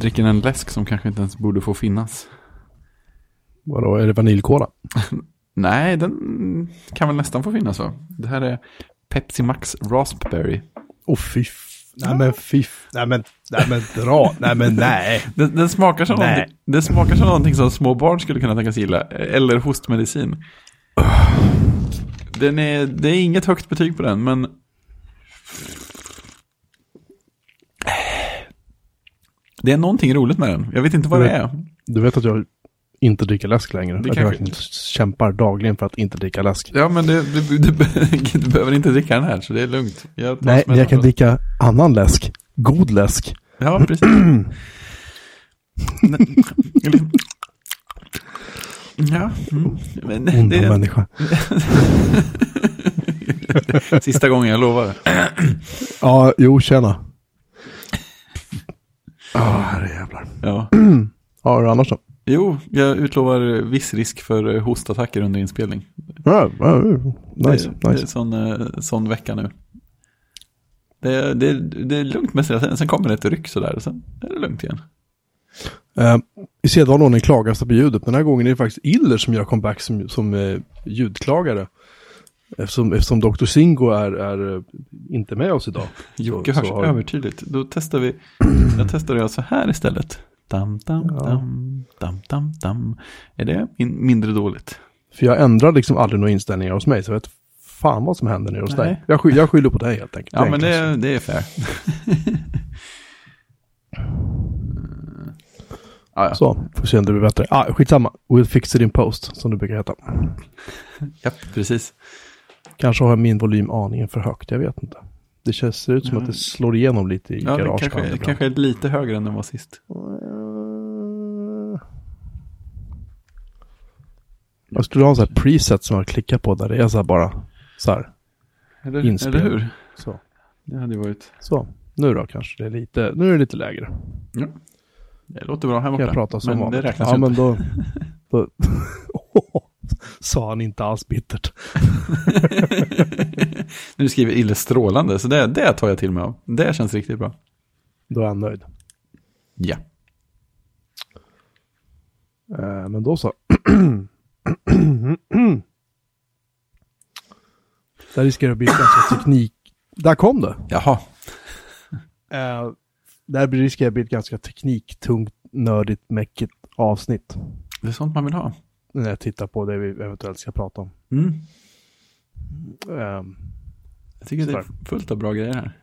Dricker en läsk som kanske inte ens borde få finnas. Vadå, är det vaniljkola? Nej, den kan väl nästan få finnas va? Det här är Pepsi Max Raspberry. Åh oh, fy Nej men fiff, nej men, nej men dra, nej men nej. Den, den smakar som nej. någonting, den smakar som någonting som små barn skulle kunna tänkas gilla. Eller hostmedicin. Den är, det är inget högt betyg på den, men... Det är någonting roligt med den. Jag vet inte vad vet, det är. Du vet att jag inte dricker läsk längre. Det att jag verkligen kämpar dagligen för att inte dricka läsk. Ja, men det, du, du, du, behöver inte dricka den här, så det är lugnt. Jag Nej, jag kan dricka annan läsk. God läsk. Ja, precis. ja. Mm. Men, Onda det... människa. Sista gången, jag lovar. ja, jo, tjena. Ja, oh, herrejävlar. Ja. ja, hur annars då? Jo, jag utlovar viss risk för hostattacker under inspelning. Ja, ja, nice, det, nice. Det är sån, eh, sån vecka nu. Det, det, det är lugnt med sig, sen kommer det ett ryck sådär och sen är det lugnt igen. Uh, I sedvanlig ordning klagas det på ljudet. Den här gången är det faktiskt Iller som gör comeback som, som uh, ljudklagare. Eftersom, eftersom Dr. Singo är, är uh, inte med oss idag. Jocke hörs har... övertydligt. Då testar vi, jag testar det så här istället. Dam, dam, ja. dam, dam, dam, dam. Är det min mindre dåligt? För jag ändrar liksom aldrig några inställningar hos mig, så jag vet fan vad som händer nere hos Nej. dig. Jag, sky jag skyller på dig helt enkelt. Ja, det men det, det är fair. ah, ja. Så, får se om det blir bättre. Ah, skitsamma, we'll fix it in post, som det brukar heta. ja, precis. Kanske har jag min volym aningen för högt, jag vet inte. Det känns, ser ut som mm. att det slår igenom lite i ja, garaget. Kanske, kanske lite högre än den var sist. Jag skulle ha en sån här preset som jag klickar på där det är så här bara så här. Eller, eller hur? Så. Det hade varit. Så, nu då kanske det är lite, nu är det lite lägre. Ja. Det låter bra här borta. Kan jag prata som men det räknas Ja, inte. men då, då sa han inte alls bittert. nu skriver Ille strålande, så det, det tar jag till mig av. Det känns riktigt bra. Då är han nöjd. Ja. Uh, men då så. Där riskerar det att bli ganska teknik... Där kom det! Jaha. Uh, där riskerar det att bli ett ganska tekniktungt, nördigt, mäckigt avsnitt. Det är sånt man vill ha. När jag tittar på det vi eventuellt ska prata om. Mm. Um, jag tycker det är fullt av bra grejer här.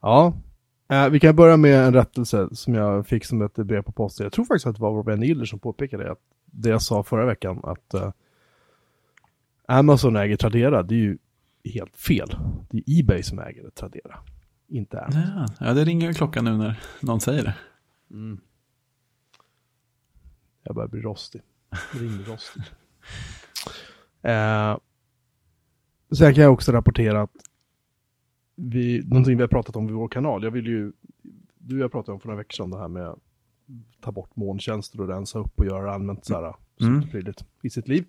Ja. Uh, vi kan börja med en rättelse som jag fick som ett brev på posten. Jag tror faktiskt att det var vår vän Iller som påpekade att det jag sa förra veckan att uh, Amazon äger Tradera, det är ju helt fel. Det är Ebay som äger Tradera, inte Amazon. Ja, ja det ringer ju klockan nu när någon säger det. Mm. Jag börjar bli rostig. Ringrostig. eh, sen kan jag också rapportera att vi, någonting vi har pratat om i vår kanal, jag vill ju, du och jag pratade om för några veckor sedan det här med ta bort molntjänster och rensa upp och göra allmänt så här mm. i sitt liv.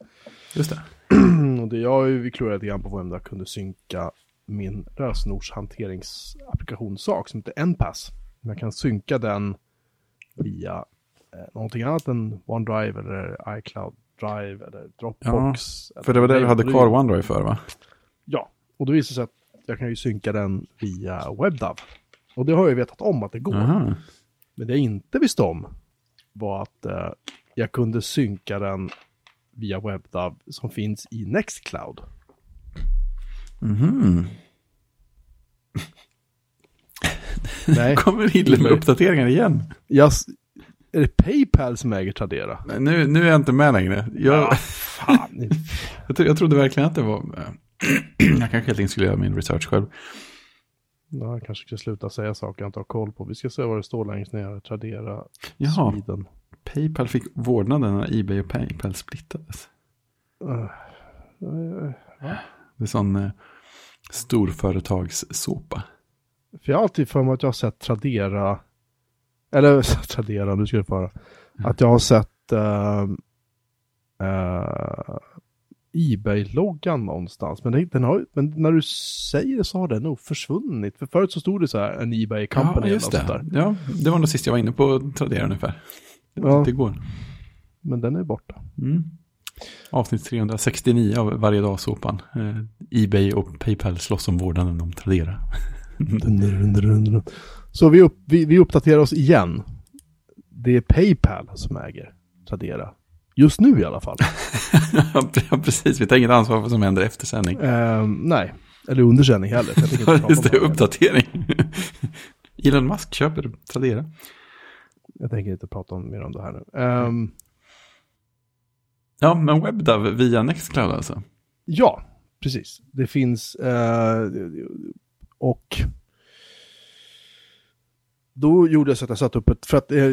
Just det. och det jag vi klurade lite grann på vem jag kunde synka min lösenordshanteringsapplikationssak som heter Npass. Jag kan synka den via någonting annat än OneDrive eller iCloud Drive eller Dropbox. Ja, för det var det du hade kvar OneDrive för va? Ja, och då visade det sig att jag kan ju synka den via WebDAV. Och det har jag vetat om att det går. Aha. Men det jag inte visste om var att eh, jag kunde synka den via WebDAV som finns i Nextcloud. Mhm. Nej. kommer Hille med uppdateringar igen. Jag, är det Paypal som äger Tradera? Nej, nu, nu är jag inte med längre. Jag, ah, fan. jag, tro, jag trodde verkligen att det var... jag kanske helt enkelt skulle göra min research själv. Ja, jag kanske ska sluta säga saker jag inte har koll på. Vi ska se vad det står längst ner. Tradera Jaha. Sweden. Paypal fick vårdnaden när Ebay och Paypal splittades. Uh, uh, uh, det är sån uh, storföretagssåpa. För jag har alltid för mig att jag har sett Tradera, eller Tradera, nu ska jag föra, mm. att jag har sett uh, uh, Ebay-loggan någonstans. Men, det, den har, men när du säger det så har den nog försvunnit. För förut så stod det så här, en Ebay Company. Ja, just det. där. Ja, det var nog sist jag var inne på Tradera ungefär. Det var Ja. inte igår. Men den är borta. Mm. Avsnitt 369 av varje dag såpan. Eh, Ebay och Paypal slåss om vårdnaden om Tradera. Så vi, upp, vi, vi uppdaterar oss igen. Det är Paypal som äger Tradera. Just nu i alla fall. ja, precis. Vi tar inget ansvar för vad som händer efter sändning. Ehm, nej, eller under sändning heller. Jag Just det, uppdatering. Elon Musk köper Tradera. Jag tänker inte prata om, mer om det här nu. Ehm, Ja, men WebDAV via Nextcloud alltså. ja, precis. Det finns eh, och då gjorde jag så att jag satte upp ett, för att eh,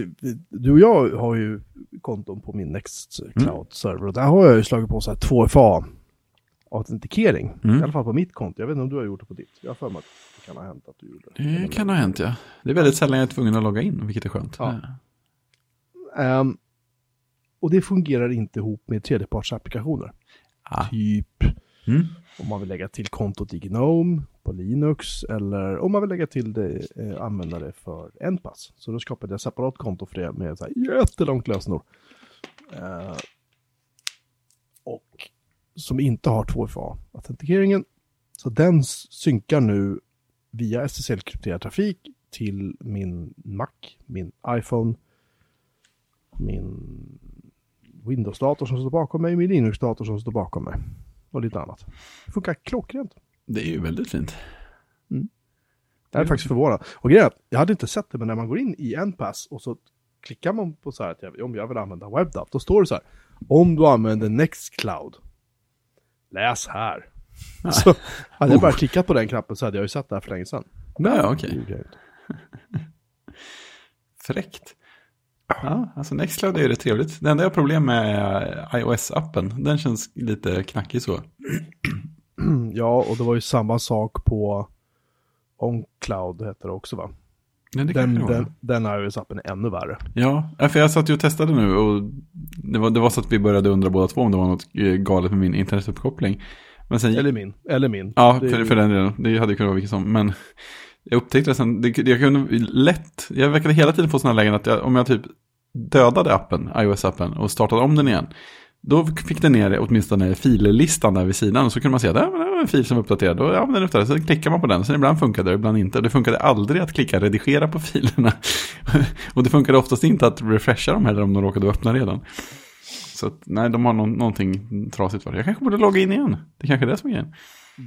du och jag har ju konton på min Nextcloud-server och där har jag ju slagit på så här 2FA autentikering. Mm. I alla fall på mitt konto. Jag vet inte om du har gjort det på ditt. Jag har för mig att det kan ha hänt att du gjorde det. Det kan ha hänt, ja. Det är väldigt sällan jag är tvungen att logga in, vilket är skönt. Ja. Ehm, och det fungerar inte ihop med tredjepartsapplikationer. Ah. Typ Mm om man vill lägga till kontot i Gnome på Linux eller om man vill lägga till det, eh, använda det för NPass. Så då skapade jag separat konto för det med så här jättelångt lösenord. Eh, och som inte har 2FA-autentikeringen. Så den synkar nu via SSL-krypterad trafik till min Mac, min iPhone, min Windows-dator som står bakom mig, min Linux-dator som står bakom mig och lite annat. Det funkar klockrent. Det är ju väldigt fint. Jag är faktiskt förvånad. Och grejen är att jag hade inte sett det, men när man går in i NPass och så klickar man på så här att jag, om jag vill använda WebDAV, då står det så här. Om du använder Nextcloud, läs här. Nej. Så hade jag bara klickat på den knappen så hade jag ju sett det här för länge sedan. Men Ja, okej. jag inte. Fräckt. Ja, alltså Nextcloud är ju rätt trevligt. Det enda jag har problem med är iOS-appen. Den känns lite knackig så. Ja, och det var ju samma sak på OnCloud heter det också va? Men det Den, den, den iOS-appen är ännu värre. Ja, för jag satt ju och testade nu och det var, det var så att vi började undra båda två om det var något eh, galet med min internetuppkoppling. Men sen, Eller min. Eller min. ja, för, för den delen, det hade ju kunnat vara vilket som, men jag upptäckte sen, det, jag kunde lätt, jag verkade hela tiden få sådana lägen att jag, om jag typ dödade appen, iOS-appen, och startade om den igen, då fick den ner åtminstone fillistan där vid sidan och så kunde man se att det var en fil som var uppdaterad. Och ja, men den är uppdaterad. Så klickar man på den. Sen ibland funkade det, ibland inte. Och det funkade aldrig att klicka redigera på filerna. och det funkade oftast inte att refresha dem heller om de råkade öppna redan. Så att, nej, de har någon, någonting trasigt för det. Jag kanske borde logga in igen. Det är kanske är det som är grejen.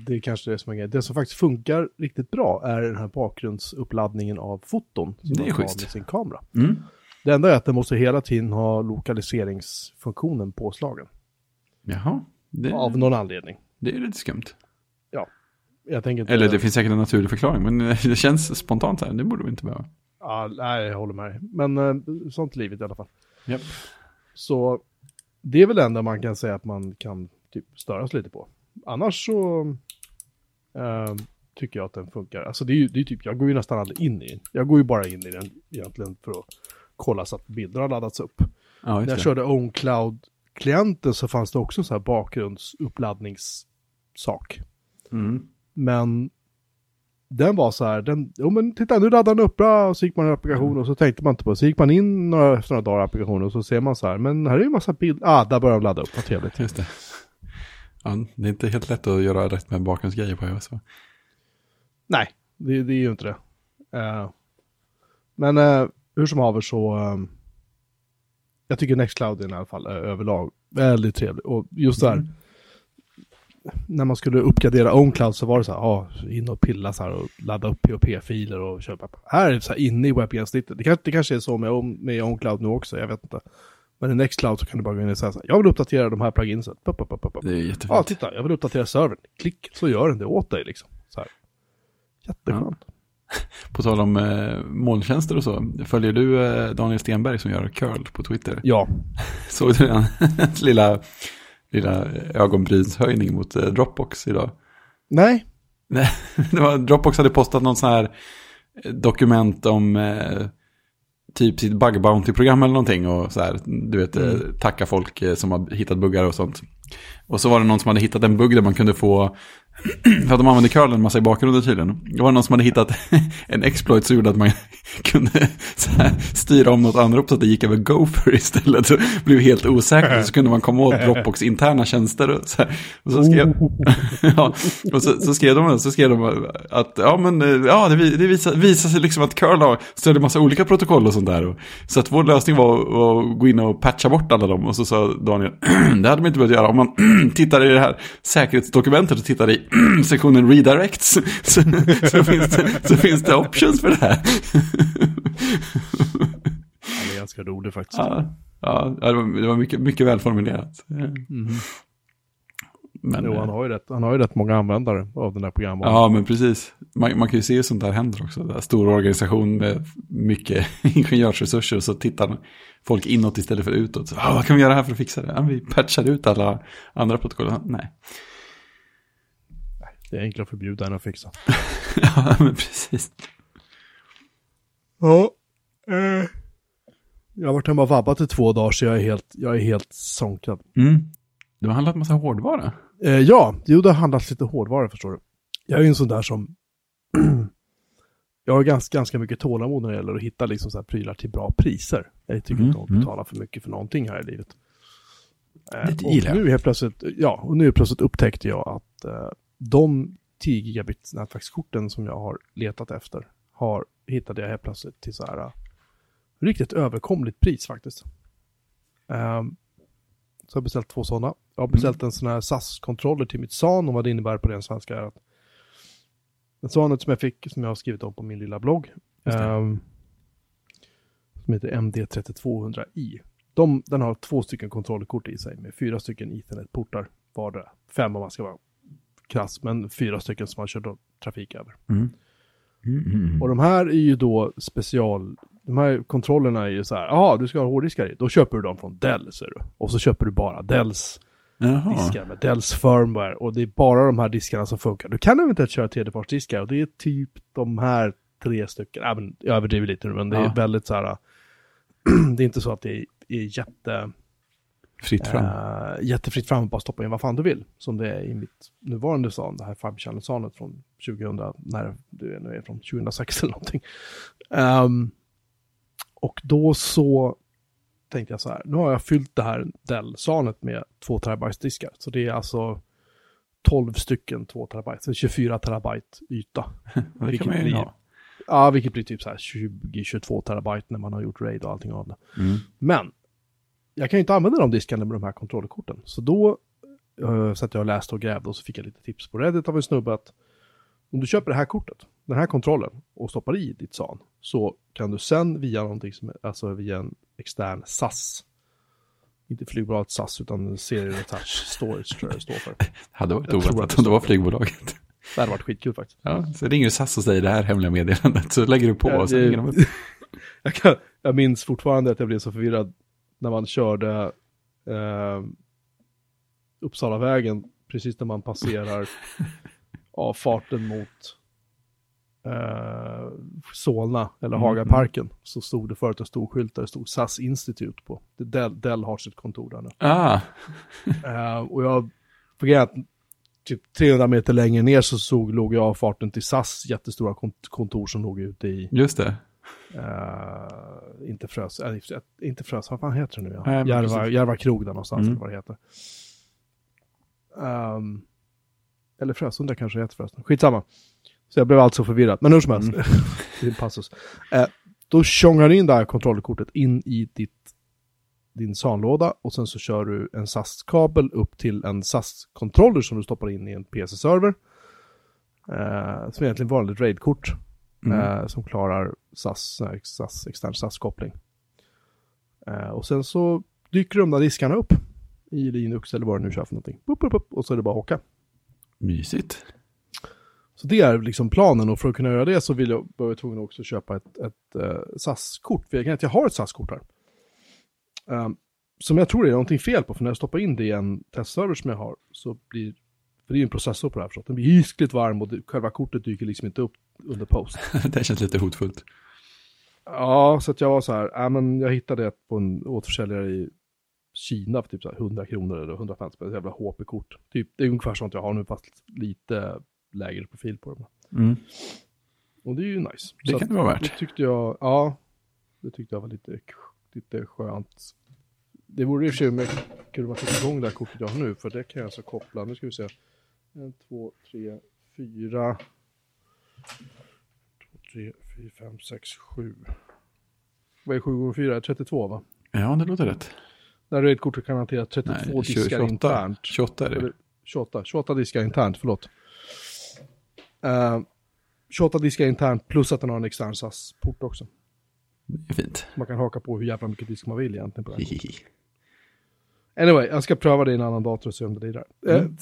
Det är kanske det som är grejen. Det som faktiskt funkar riktigt bra är den här bakgrundsuppladdningen av foton. Som Det är man har schysst. med sin kamera. Mm. Det enda är att den måste hela tiden ha lokaliseringsfunktionen påslagen. Jaha, det, Av någon anledning. det är lite skumt. Jag tänker inte... Eller det finns säkert en naturlig förklaring, men det känns spontant här. Det borde vi inte behöva. Ja, nej, jag håller med. Men eh, sånt livet i alla fall. Japp. Så det är väl det enda man kan säga att man kan typ störas lite på. Annars så eh, tycker jag att den funkar. Alltså det är ju det är typ, jag går ju nästan aldrig in i den. Jag går ju bara in i den egentligen för att kolla så att bilder har laddats upp. Ja, När jag körde OwnCloud-klienten så fanns det också så här bakgrundsuppladdningssak. Mm. Men den var så här, den, jo men titta nu laddar den upp bra och så gick man i applikationen och så tänkte man inte på det. Så gick man in några, efter några dagar i applikationen och så ser man så här, men här är ju en massa bilder, ah där börjar de ladda upp, vad trevligt. Just det. Ja, det är inte helt lätt att göra rätt med bakgrundsgrejer på iOS. Nej, det, det är ju inte det. Eh, men eh, hur som haver så, eh, jag tycker Nextcloud är i alla fall eh, överlag väldigt trevlig. Och just där, Mm. när man skulle uppgradera OwnCloud så var det så här, ja, in och pilla så här och ladda upp POP-filer och köpa. Här är det så här inne i webbgränssnittet. Det, kanske- det kanske är så med, med OwnCloud nu också, jag vet inte. Men i Nextcloud så kan du bara gå in och säga så här, jag vill uppdatera de här pluginsen. Pop, pop, pop, pop. Det är jättefint. Ja, titta, jag vill uppdatera servern. Klick, så gör den det åt dig liksom. Så här. Jätteskönt. På tal om eh, molntjänster och så. Följer du eh, Daniel Stenberg som gör curl på Twitter? Ja, Såg du den? lilla, lilla ögonbrynshöjning mot eh, Dropbox idag? nej, Nej, Dropbox hade postat någon sån här eh, dokument om eh, typ sitt bug bounty-program eller någonting och så här, du vet, Mm. eh, tacka folk eh, som har hittat buggar och sånt. Och så var det någon som hade hittat en bugg där man kunde få, för att de använde curl en massa i bakgrunden tydligen. Det var någon som hade hittat en exploit som gjorde att man kunde styra om något anrop så att det gick över Gopher istället. Så blev helt osäkert så kunde man komma åt Dropbox interna tjänster och så. Och så skrev, ja, och så, så skrev de, så skrev de att ja, men, ja, det, vi- det visar, visar sig liksom att curl har stödjer massa olika protokoll och sånt där. Så att vår lösning var, var att gå in och patcha bort alla dem. Och så sa Daniel, det hade man inte behövt göra. Om man tittar i det här säkerhetsdokumentet och tittar i sektionen redirects så, så, finns det, så finns det options för det här. Han är ganska rolig faktiskt. Ja, ja det var, det var mycket, mycket välformulerat. Mhm. Men, Jo, han har, ju rätt, han har ju rätt många användare av den här programmet. Ja, men precis. Man, man kan ju se hur sånt där händer också. Det är stor organisation med mycket ingenjörsresurser och så tittar folk inåt istället för utåt. Så, ah, vad kan vi göra här för att fixa det? Ja, vi patchar ut alla andra protokoll. Nej. Det är enklare att förbjuda än att fixa. ja, men precis. Ja. Eh. Jag har varit hemma och vabbat i två dagar så jag är helt, jag är helt sonkad. Mm. Du har handlat massa hårdvara. Eh, ja, jo det har handlat lite hårdvara förstår du. Jag är ju en sån där som... jag har ganska, ganska mycket tålamod när det gäller att hitta liksom så här prylar till bra priser. Jag tycker Mm, inte om att mm. betala för mycket för någonting här i livet. Eh, Det gillar jag. nu helt plötsligt, ja, och nu plötsligt upptäckte jag att eh, de 10 gigabit nätverkskorten som jag har letat efter har, hittade jag helt plötsligt till så här eh, riktigt överkomligt pris faktiskt. Ehm, så jag har beställt två sådana. Jag har beställt en sån här SAS-kontroller till mitt SAN och vad det innebär på ren svenska är att den SANet som jag fick, som jag har skrivit om på min lilla blogg, ehm, som heter MD3200i. De, den har två stycken kontrollkort i sig med fyra stycken Ethernet-portar vardera. Fem om man ska vara krass, men fyra stycken som man kör då trafik över. Mm. Mm, mm, Och de här är ju då special, de här kontrollerna är ju så här, jaha du ska ha hårddiskar i, då köper du dem från Dell ser du. Och så köper du bara Dells Jaha. diskar med Dells firmware och det är bara de här diskarna som funkar. Du kan eventuellt köra tredjepartsdiskar och det är typ de här tre stycken, ja, men jag överdriver lite nu men det är Ja. väldigt så här, det är inte så att det är, är jätte, Fritt fram. eh, jättefritt fram att bara stoppa in vad fan du vill. Som det är i mitt nuvarande SAN, det här 5 channel sanet från 2000, när du nu är från 2006 eller någonting. Ehm, och då så tänkte jag så här, nu har jag fyllt det här Dell-sanet med 2 terabytes diskar. Så det är alltså 12 stycken 2 terabyte, så 24 terabyte yta. det kan vilket man ju blir- ha. Ja, vilket blir typ så här 20-22 terabyte när man har gjort RAID och allting av det. Mm. Men jag kan ju inte använda de diskarna med de här kontrollkorten. Så då uh, satt jag och läste och grävde och så fick jag lite tips på Reddit av en snubbe att om du köper det här kortet, den här kontrollen och stoppar i ditt SAN så kan du sen via någonting som alltså via en extern SAS inte flygbolaget SAS utan Serial Attach Storage tror jag det står för. Hade varit oväntat om det det var flygbolaget. Det hade varit skitkul faktiskt. Ja, så ringer du SAS och säger det här hemliga meddelandet. Så lägger du på Ja, och så det- ringer de upp. Jag, kan, jag minns fortfarande att jag blev så förvirrad när man körde eh, Uppsalavägen precis när man passerar avfarten mot eh, Solna eller Mm, Hagaparken. Så stod det förut en stor skylt där det stod SAS Institute på. Det Dell, Dell har sitt kontor där nu. Ah, Eh, och jag, att typ 300 meter längre ner så såg, låg jag avfarten till SAS jättestora kont- kontor som låg ute i just det. Uh, inte Frös, äh, inte Frös, vad fan heter det nu? Ja? Men Järva. Järva krog där någonstans, Mm. eller vad det heter. Ehm, eller Frösunda kanske heter förresten. Skitsamma. Så jag blev alltså förvirrad. Men hur som helst, Mm. det är en passus. Eh, då tjongar du in det här kontrollkortet in i ditt, din SAN-låda och sen så kör du en SAS-kabel upp till en SAS-controller som du stoppar in i en PC-server. Eh, som är egentligen vanligt RAID-kort Mm. eh, som klarar SAS, eh, SAS extern SAS-koppling. Eh, och sen så dyker de där diskarna upp i Linux eller vad det nu kör för någonting. Bup, bup, bup, och så är det bara att åka. Mysigt. Så det är liksom planen och för att kunna göra det så vill jag, var jag tvungen att också köpa ett, ett eh, SAS-kort. För jag kan inte, jag har ett SAS-kort här. Um, som jag tror det är någonting fel på, för när jag stoppar in det i en testserver som jag har så blir, för det är ju en processor på det här förstås, den blir hiskligt varm och det, själva kortet dyker liksom inte upp under post. det känns lite hotfullt. Ja, så att jag var så här, ja men jag hittade ett på en återförsäljare i Kina för typ så här 100 kronor eller 150 spänn, ett jävla HP-kort. Typ, det är ungefär sånt jag har nu fast lite lägre profil på dem. Mm. Och det är ju nice. Det Så kan att det vara Det värt. tyckte jag, ja, det tyckte jag var lite, lite skönt. Det vore i och för sig om jag kunde bara ta igång det här kortet jag har nu, för det kan jag alltså koppla. Nu ska vi se. En, två, tre, fyra. Två, tre, fyra, fem, sex, sju. Vad är sju gånger fyra? 32 va? Ja, det låter rätt. Där är ett kort som kan hantera 32 Nej, diskar 28. internt. 28 är det. Eller 28, 28 diskar internt, förlåt. Uh, 28 diskar internt plus att den har en extern SAS-port också. Det är fint. Man kan haka på hur jävla mycket disk man vill egentligen på den. Anyway, jag ska pröva det i en annan dator och se om det lirar. Eh, Mm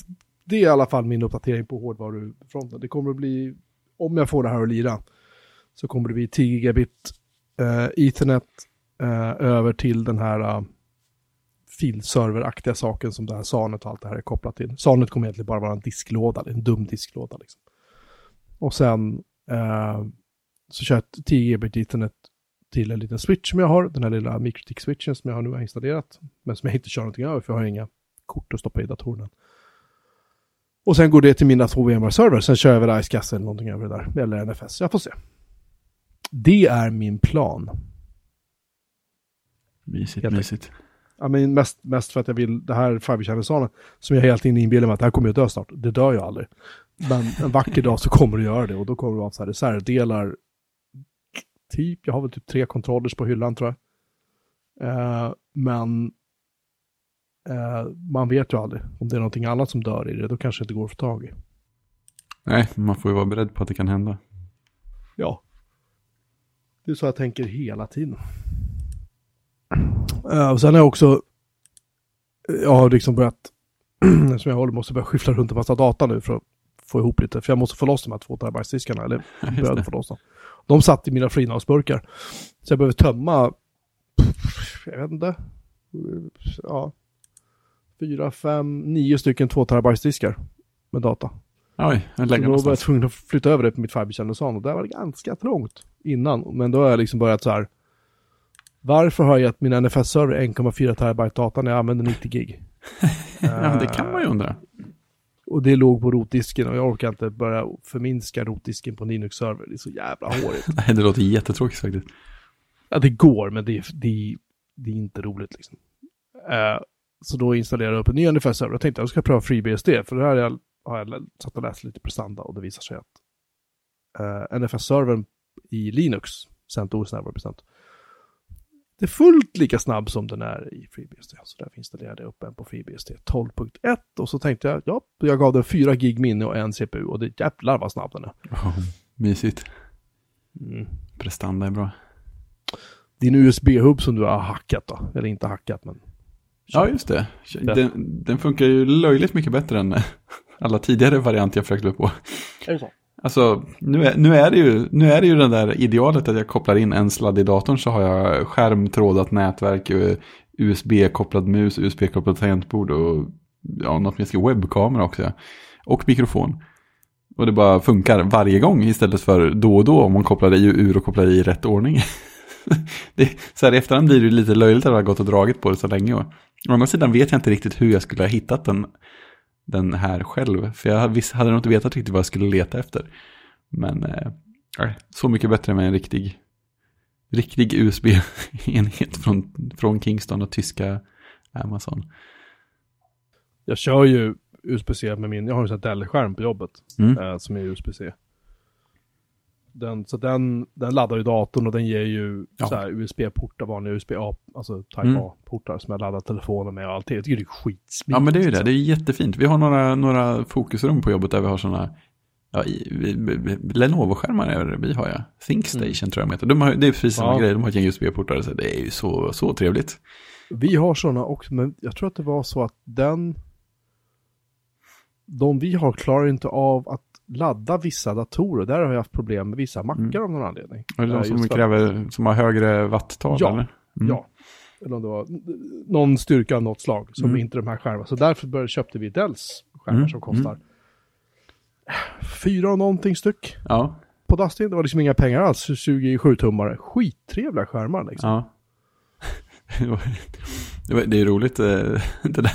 det är i alla fall min uppdatering på hårdvarufronten. Det kommer att bli, om jag får det här att lira, så kommer det bli 10 gigabit eh, Ethernet eh, över till den här uh, filserveraktiga saken som det här SANet och allt det här är kopplat till. SANet kommer egentligen bara vara en disklåda, en dum disklåda liksom. Och sen eh, så kör jag 10 gigabit Ethernet till en liten switch som jag har, den här lilla Mikrotik-switchen som jag har nu har installerat, men som jag inte kör någonting över för jag har inga kort att stoppa i datorn. Och sen går det till mina två VMware-server, sen kör jag väl Icecast eller någonting över det där, eller NFS, jag får se. Det är min plan. Mysigt, Helt mysigt. Ja, men mest, mest för att jag vill, det här fiberchannel som jag helt inne inbillar mig att det här kommer jag dö snart. Det dör jag aldrig. Men en vacker dag så kommer det göra det och då kommer det vara så här reservdelar. Typ, jag har väl typ tre controllers på hyllan tror jag. Eh, men man vet ju aldrig. Om det är någonting annat som dör i det, då kanske det inte går att få tag i. Nej, man får ju vara beredd på att det kan hända. Ja. Det är så jag tänker hela tiden. Uh, och sen har jag också, jag har liksom börjat, som jag håller måste börja skyffla runt en massa data nu för att få ihop lite, för jag måste få loss de här två terabyte-diskarna, eller började få loss dem. De satt i mina FreeNAS-burkar. Så jag behöver tömma, jag vet inte, ja, fyra, fem, nio stycken två terabyte-diskar med data. Oj, jag Så lägger då var jag tvungen att flytta över det på mitt fiberchannel och där var det ganska trångt innan. Men då har jag liksom börjat så här. Varför har jag gett min NFS-server 1,4 terabyte data när jag använder 90 gig? Ja, det kan man ju undra. Och det låg på rotdisken och jag orkar inte börja förminska rotdisken på en Linux-server. Det är så jävla hårigt. Nej, det låter jättetråkigt faktiskt. ja, det går, men det är, det det är inte roligt liksom. Eh, så då installerade jag upp en ny NFS-server och tänkte att jag ska pröva FreeBSD. För det här jag, har jag satt och läst lite prestanda och det visar sig att uh, NFS-servern i Linux, CentOS närmare bestämt, det är fullt lika snabb som den är i FreeBSD. Så därför installerade jag upp en på FreeBSD 12.1 och så tänkte jag, ja, jag gav den 4 gig minne och en CPU och det jävlar vad snabb den är. Oh, mysigt. Mm. Prestanda är bra. Din USB-hub som du har hackat då, eller inte hackat men Ja, just det. Den, den funkar ju löjligt mycket bättre än alla tidigare varianter jag försökte på. Är det så? Alltså, nu är, nu, är det ju, nu är det ju det där idealet att jag kopplar in en sladd i datorn så har jag skärmtrådat nätverk, eh, USB-kopplad mus, USB-kopplad tangentbord och ja, något mer webbkamera också. Och mikrofon. Och det bara funkar varje gång istället för då och då om man kopplar i ur och kopplar i rätt ordning. det, så här i efterhand blir det lite löjligt att jag har gått och dragit på det så länge. Och, å andra sidan vet jag inte riktigt hur jag skulle ha hittat den, den här själv. För jag hade nog inte vetat riktigt vad jag skulle leta efter. Men eh, så mycket bättre med en riktig, riktig USB-enhet från, från Kingston och tyska Amazon. Jag kör ju USB-C med min, jag har en sån här Dell-skärm på jobbet Mm. eh, som är USB-C. Den, så den, den laddar ju datorn och den ger ju Ja. så här USB-portar, vanliga USB-A, alltså Type Mm. Som jag laddar telefonen med och allt. Jag tycker det är skitsmidigt. Ja men det är ju det, liksom. det är jättefint. Vi har några, några fokusrum på jobbet där vi har sådana Ja, Lenovo-skärmar är det vi har ja. ThinkStation tror jag de heter. De har, det är precis samma Ja. grej, de har ett gäng USB-portar. Så det är ju så, så trevligt. Vi har sådana också, men jag tror att det var så att den... De vi har klarar inte av att ladda vissa datorer. Där har jag haft problem med vissa mackar Mm. av någon anledning. Och det är Eh, de som kräver, som har högre watttal Ja. eller? Mm. Ja. Eller om det var någon styrka av något slag som Mm. inte de här skärmarna. Så därför började, köpte vi Dells skärmar Mm, som kostar fyra och någonting styck. Ja, på Dustin, det var liksom inga pengar alls, 27-tummare. Skittrevliga skärmar liksom. Ja. Det är roligt eh, det där.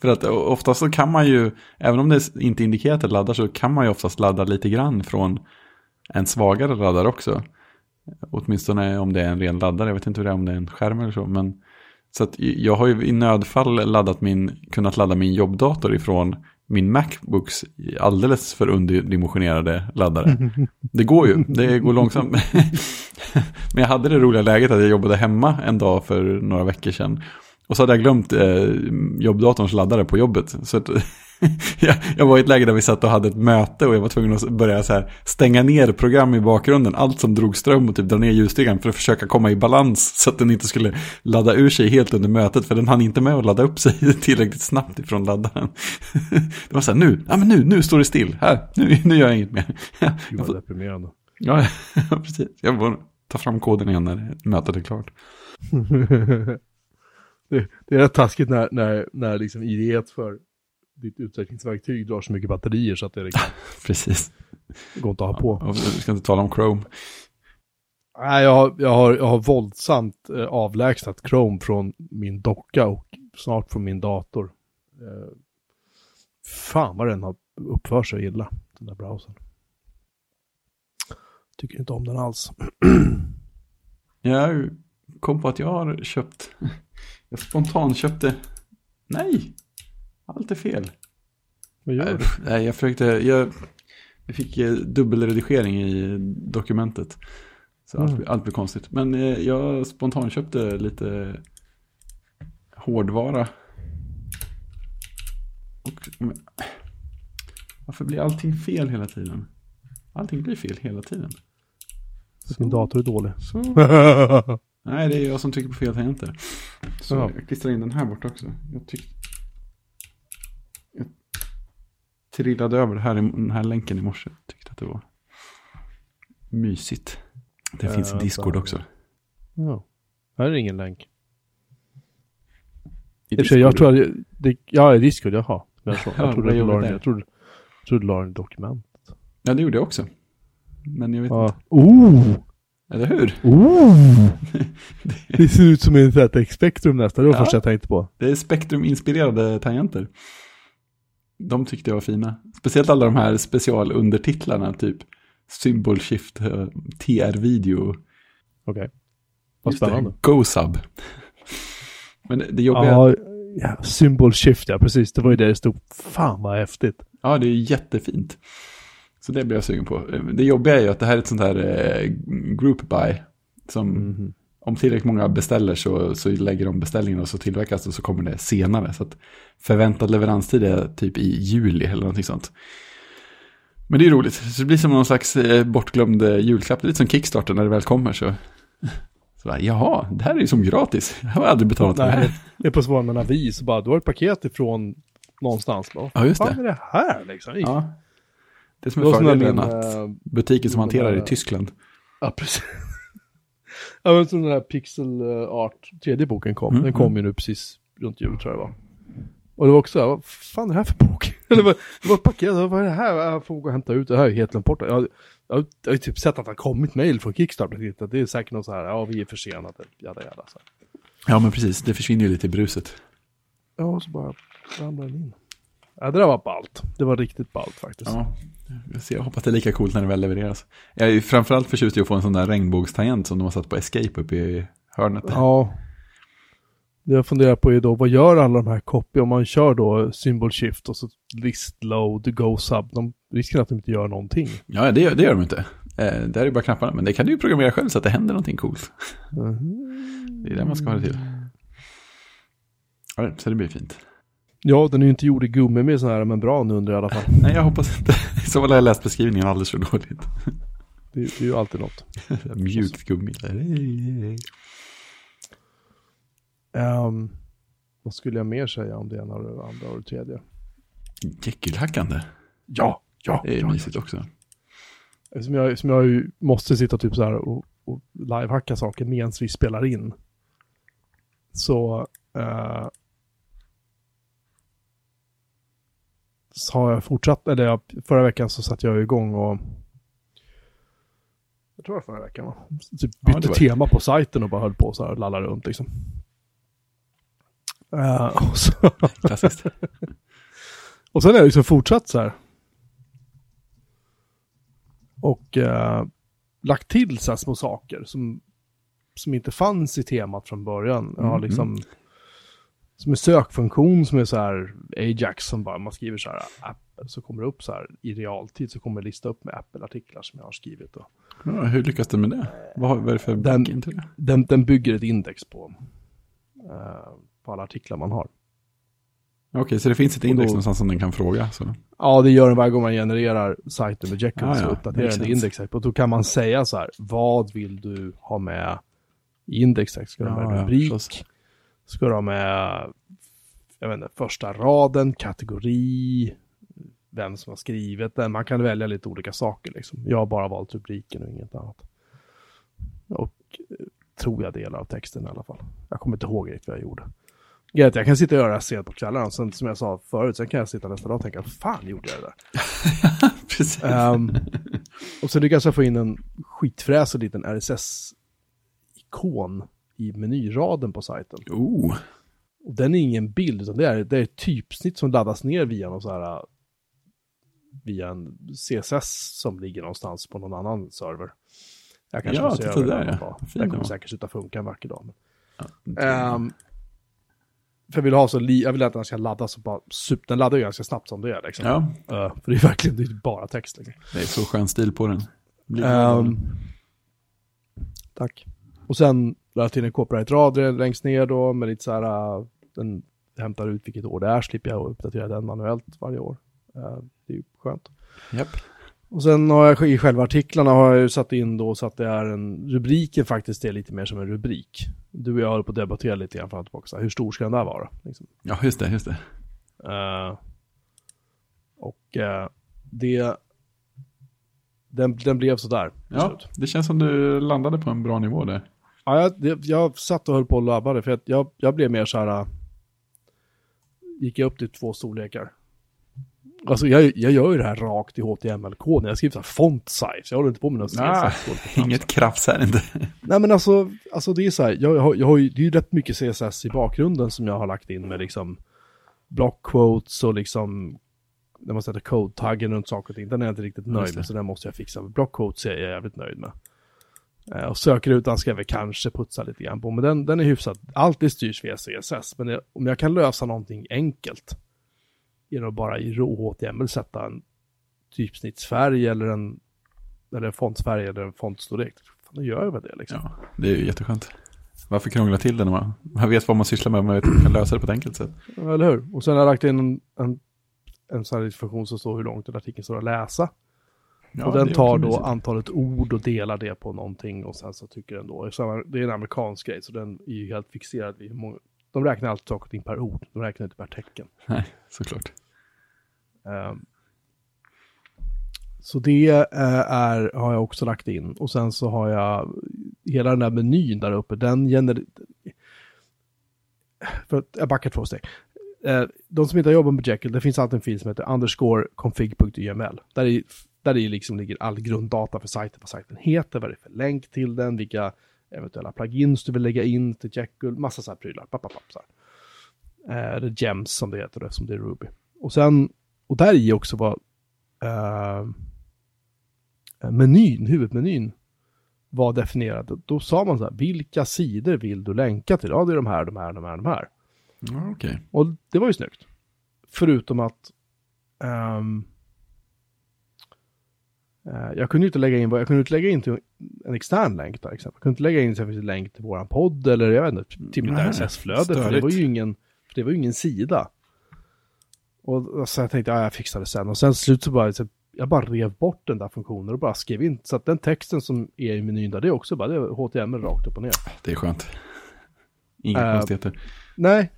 För att oftast så kan man ju, även om det inte är indikerat att ladda så kan man ju oftast ladda lite grann från en svagare laddare också. Åtminstone om det är en ren laddare, jag vet inte hur det är om det är en skärm eller så. Men, så att jag har ju i nödfall laddat min, kunnat ladda min jobbdator ifrån min Macbooks alldeles för underdimensionerade laddare. Det går ju, det går långsamt. Men jag hade det roliga läget att jag jobbade hemma en dag för några veckor sedan. Och så hade jag glömt eh, jobbdatorns laddare på jobbet. Så att, jag, var i ett läge där vi satt och hade ett möte och jag var tvungen att börja så här, stänga ner program i bakgrunden. Allt som drog ström och typ dra ner ljusstyrkan för att försöka komma i balans. Så att den inte skulle ladda ur sig helt under mötet. För den hann inte med att ladda upp sig tillräckligt snabbt ifrån laddaren. Det var så här, nu, ja men nu, nu står det still. Här, nu, nu gör jag inget mer. Det var deprimerande. Ja, precis. Jag får ta fram koden igen när mötet är klart. Det, det är rätt taskigt när, när, när liksom idéet för ditt utvecklingsverktyg drar så mycket batterier så att det liksom Precis. Går inte att ha på. Ja, vi ska inte tala om Chrome. Nej, jag har, jag har, jag har våldsamt eh, avlägsnat Chrome från min docka och snart från min dator. Eh, fan vad den har uppfört sig illa, den där browsern. Tycker inte om den alls. jag kom på att jag har köpt, jag spontant köpte, nej, allt är fel. Vad gör du? Nej, jag försökte, jag, jag fick eh, dubbelredigering i dokumentet. Så mm. allt, allt blir konstigt. Men eh, jag spontant köpte lite hårdvara. Och, varför blir allting fel hela tiden? Allting blir fel hela tiden. Din dator är dålig. Så. Nej, det är jag som trycker på fel tangenter. Så ja. jag klistrar in den här bort också. Jag tyckte... Jag trillade över det här, den här länken i morse. Tyckte att det var mysigt. Det äh, finns Discord också. Ja. Här är ingen länk. I Discord? Jag tror att det, ja, i Discord, jaha. Jag, tror, jag, trodde jag, trodde, jag, trodde, jag trodde du la den i dokument. Ja, det gjorde jag också. Men jag vet ja. inte. Oh! Eller hur? Oh! det ser ut som en ZX-spektrum nästan, det var ja. första jag tänkte på. Det är spektrum-inspirerade tangenter. De tyckte jag var fina. Speciellt alla de här specialundertitlarna, typ Symbol Shift, eh, TR-video. Okej. Okay. Vad spännande. Go-sub. Men det jobbiga... Ja, ja, Symbol Shift, ja precis. Det var ju det det stod. Fan vad häftigt. Ja, det är jättefint. Så det blir jag sugen på. Det jobbiga är ju att det här är ett sånt här eh, group buy. Som mm. om tillräckligt många beställer så, så lägger de beställningen och så tillverkas och så kommer det senare. Så förväntad leveranstid är typ i juli eller någonting sånt. Men det är roligt. Så det blir som någon slags eh, bortglömd eh, julklapp. Lite som Kickstarter när det väl kommer så. Så bara, jaha, det här är ju som gratis. Jag har aldrig betalat för det här. Det är på svar med en avi, så bara, du har ett paket ifrån någonstans. Bara, ja, just det. Vad är det här liksom? Ja. Det är som är fördelen att äh, butiken som hanterar det i Tyskland. Ja, precis. ja, men som den här Pixel eh, Art, tredje boken kom. Mm, den kom mm. ju nu precis runt jul tror jag det var. Och det var också, vad fan är det här för bok? det, var, det var ett paket, vad är det här? Jag får gå och hämta ut det här, helt glömt bort jag, jag, jag har typ sett att det har kommit mail från Kickstarter. Det är säkert något så här, ja vi är försenade, jada jada. Så. Ja men precis, det försvinner ju lite i bruset. Ja, så bara ramlar den in. Ja, det där var ballt. Det var riktigt ballt faktiskt. Ja, jag hoppas det är lika coolt när det väl levereras. Jag är ju framförallt förtjust i att få en sån där regnbågstangent som de har satt på Escape uppe i hörnet. Ja. Det jag funderar på är då, vad gör alla de här copy om man kör då symbol shift och så list load, go sub. De riskerar att de inte gör någonting. Ja, det, det gör de inte. Eh, det är ju bara knapparna, men det kan du ju programmera själv så att det händer någonting coolt. Mm. Det är det man ska ha det till. Ja, så det blir fint. Ja, den är ju inte gjord i gummi med sån här membran under i alla fall. Nej, jag hoppas inte. I så fall har jag läst beskrivningen alldeles för dåligt. Det, det är ju alltid något. Mjukt gummi. Um, vad skulle jag mer säga om det ena och det andra och det tredje? Jekyllhackande. Ja, ja. Det är ja, mysigt ja. också. Som jag, som jag måste sitta typ så här och, och livehacka saker medan vi spelar in. Så uh, har jag fortsatt, eller jag, förra veckan så satte jag igång och Jag tror det var förra veckan va? Typ Ja, bytte var- tema på sajten och bara höll på så här och lallade runt liksom. Eh, och, så, Klassiskt. och sen har jag liksom fortsatt så här. Och eh, lagt till så här små saker som, som inte fanns i temat från början. Jag har Mm, liksom som en sökfunktion som är så här Ajax som bara man skriver så här Apple så kommer det upp så här i realtid så kommer det lista upp med Apple-artiklar som jag har skrivit. Och Ja, hur lyckas du med det? Vad, vad är det för Den- till det? den, den bygger ett index på, eh, på alla artiklar man har. Okej, så det finns ett index då- någonstans som den kan fråga. Så. Ja, det gör den varje gång man genererar sajten med Jekyll. Ah, så ja, uppdaterar den indexet. Och då kan man säga så här, vad vill du ha med i indexet? Ska du ha Ja, med ja, rubrik? förstås. Ska du ha med, jag vet inte, första raden, kategori, vem som har skrivit den. Man kan välja lite olika saker liksom. Jag har bara valt rubriken och inget annat. Och eh, tror jag delar av texten i alla fall. Jag kommer inte ihåg riktigt vad jag gjorde. Jag kan sitta och göra det här sent på kvällarna, sen som jag sa förut, sen kan jag sitta nästa dag och tänka, fan gjorde jag det där? Precis. Ehm, och så lyckas jag få in en skitfräsig liten RSS-ikon i menyraden på sajten. Oh, Och den är ingen bild, utan det är, det är ett typsnitt som laddas ner via någon så här, via en CSS som ligger någonstans på någon annan server. Jag kanske Ja, måste göra det där, ja. Det kommer säkert sluta funka en vacker dag. Ja. Ehm, för jag vill ha så, li- jag vill att den ska ladda så bara, sup, den laddar ju ganska snabbt som det är liksom. ja, Eh, för det är verkligen, det är bara text liksom. det är så skön stil på den. Den. tack. Och sen la till en copyright-rad längst ner då med lite så här, äh, den hämtar ut vilket år det är, slipper jag uppdatera den manuellt varje år. Eh, det är ju skönt. Japp. Och sen har jag i själva artiklarna har jag ju satt in då så att det är en, rubriken faktiskt är lite mer som en rubrik. Du och jag håller på att debattera lite grann fram och tillbaka, så här, hur stor ska den där vara? Liksom. Ja, just det, just det. Eh, och eh, det, den, den blev sådär Ja, slut. det känns som du landade på en bra nivå där. Ja, jag, jag satt och höll på och labbade för att jag, jag blev mer så här. äh, Gick jag upp till två storlekar. Alltså jag, jag gör ju det här rakt i HTML-koden. Jag skriver så här font size. Jag håller inte på med något Ah, CSS. Inget krafs här inte. Nej men alltså, alltså det är så här. Jag, har, jag har ju, det är ju rätt mycket CSS i bakgrunden som jag har lagt in med liksom block quotes och liksom när man sätter code-taggen runt saker och ting. Den är jag inte riktigt nöjd med så den måste jag fixa. Block quotes är jag jävligt nöjd med. Eh, Och sökrutan ska jag väl kanske putsa lite grann på, men den, den är hyfsat. Allt det styrs via CSS, men det, om jag kan lösa någonting enkelt genom att bara i rå HTML sätta en typsnittsfärg eller en, eller en fontsfärg eller en fontstorlek, fan, då gör jag väl det liksom. Ja, det är ju jätteskönt. Varför krångla till det när man, man vet vad man sysslar med och man kan lösa det på ett enkelt sätt? Eller hur? Och sen har jag lagt in en, en, en sån här funktion som står hur långt den artikeln står att läsa. Ja, och den tar då mysigt. antalet ord och delar det på någonting och sen så tycker den då, det är en amerikansk grej så den är ju helt fixerad vid hur många, de räknar alltid saker och ting per ord, de räknar inte per tecken. Nej, såklart. Ehm, så det eh, är, har jag också lagt in. Och sen så har jag hela den där menyn där uppe, den gener... För att, jag backar två steg. Eh, de som inte har jobbat med Jekyll, det finns alltid en fil som heter underscore config.yml. Där, är, där är liksom ligger all grunddata för sajten, vad sajten heter, vad det är för länk till den, vilka eventuella plugins du vill lägga in till Jekyll, massa så här prylar. Papp, papp, så här. Eh, det är gems som det heter, som det är Ruby. Och sen, och där i också var eh, menyn, huvudmenyn var definierad. Då sa man så här, vilka sidor vill du länka till? Ja, det är de här, de här, de här, de här. Ja, okej. Och det var ju snyggt. Förutom att eh, jag kunde inte lägga in, jag kunde inte lägga in en extern länk till exempel. Jag kunde inte lägga in en länk till våran podd eller jag vet inte, till mitt Nej, RSS-flöde. För det var ju ingen, för det var ju ingen sida. Och, och så jag tänkte, ja jag fixar det sen. Och sen till slut så bara, så jag bara rev bort den där funktionen och bara skrev in. Så att den texten som är i menyn där, det är också bara, det är HTML rakt upp och ner. Det är skönt. Inga Eh, konstigheter. Nej,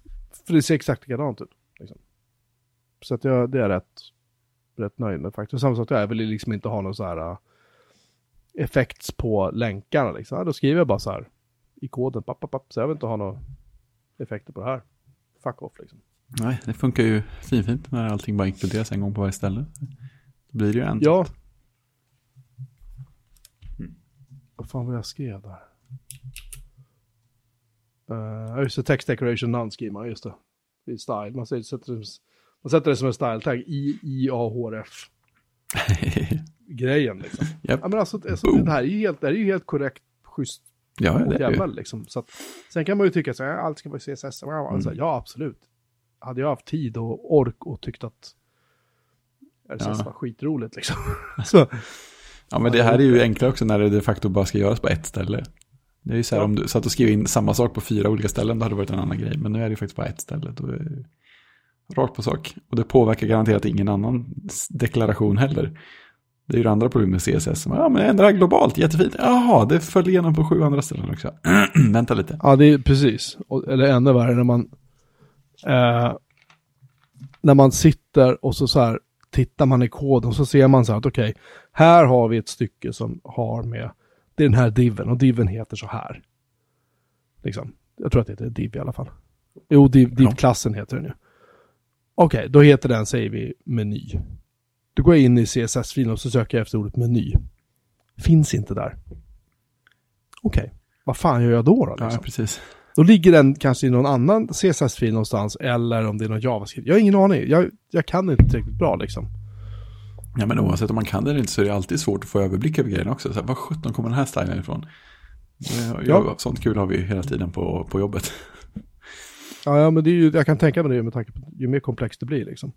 för det ser exakt likadant ut. Liksom. Så att jag, det är jag rätt, rätt nöjd med faktiskt. Samma sak, jag vill liksom inte ha någon så här uh, effekts på länkarna liksom. Ja, då skriver jag bara så här i koden, papp, papp, papp, så jag vill inte ha några effekter på det här. Fuck off liksom. Nej, det funkar ju finfint när allting bara inkluderas en gång på varje ställe. Då blir det ju en. Ja. vad fan var jag skrev där? Uh, just det, text decoration none man, just det. I style, man sätter, det, man sätter det som en style tag, I, I, A, H, R, F. Grejen liksom. Japp. Ja men alltså, alltså det här är ju helt, det är ju helt korrekt, schysst ja, det det ju. jävel liksom. Så att, sen kan man ju tycka så här, allt ska vara CSS. Och Mm. så här, ja, absolut. Hade jag haft tid och ork och tyckt att RSS Ja. var skitroligt liksom. så, Ja, men det här är ju enklare också när det de facto bara ska göras på ett ställe. Det är ju så här Ja. om du satt och skrev in samma sak på fyra olika ställen, då hade det varit en annan grej. Men nu är det ju faktiskt bara ett ställe. Då är rakt på sak. Och det påverkar garanterat ingen annan deklaration heller. Det är ju det andra problemet med CSS. Ja, men ändra globalt, jättefint. Jaha, det föll igenom på sju andra ställen också. Vänta lite. ja, det är precis. Eller ännu värre när man eh, när man sitter och så, så här tittar man i koden så ser man så här att okej, här har vi ett stycke som har med, det är den här diven och diven heter så här. Liksom. Jag tror att det heter div i alla fall. Jo, div, div-klassen heter den ju. Okej, då heter den, säger vi, meny. Då går jag in i CSS-filen och så söker jag efter ordet meny. Finns inte där. Okej, vad fan gör jag då? då Ja, liksom? precis. Då ligger den kanske i någon annan CSS-fil någonstans eller om det är någon JavaScript. Jag har ingen aning. Jag, jag kan inte tillräckligt bra liksom. Ja, men oavsett om man kan det eller inte så är det alltid svårt att få överblick över grejerna också. Så här, var sjutton kommer den här stilen ifrån? Det- Ja. Sånt kul har vi hela tiden på, på jobbet. Ja, ja men det är ju, jag kan tänka mig det med tanke på ju mer komplext det blir liksom.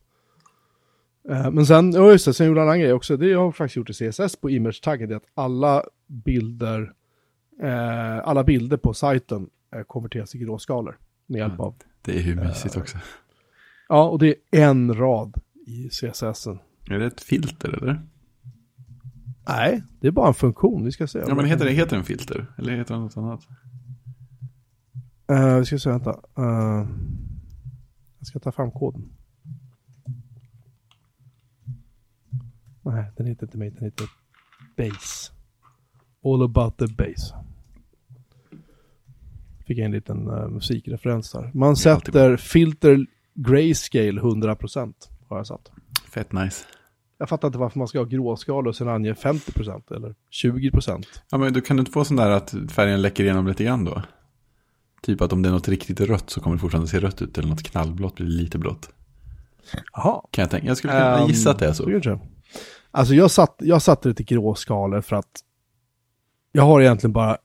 Eh, men sen, ja just det, sen gjorde jag en annan grej också. Det jag har faktiskt gjort i CSS på image-taggen, är att alla bilder, eh, alla bilder på sajten eh, konverteras till gråskalor. Med hjälp av, Det är ju mysigt också. ja och det är en rad i CSS-en. Är det ett filter eller? Nej, det är bara en funktion, vi ska se. Ja, men heter det heter det en filter? Eller heter det något annat? Uh, vi ska se, vänta. Eh, jag ska ta fram koden. Nej, den heter inte mig, den heter Base. All about the base. Fick jag en liten eh, musikreferens där. Man sätter filter grayscale 100% har jag satt. Fett nice. Jag fattar inte varför man ska ha gråskala och sen ange 50% eller 20%. Ja, men du kan du inte få sån där att färgen läcker igenom lite grann då? Typ att om det är något riktigt rött så kommer det fortfarande se rött ut. Eller något knallblått blir lite blått. Jaha. Kan jag tänka. Jag skulle kunna Ehm, gissa att det är så. kanske. Alltså jag, satt, jag satte det till gråskalor för att jag har egentligen bara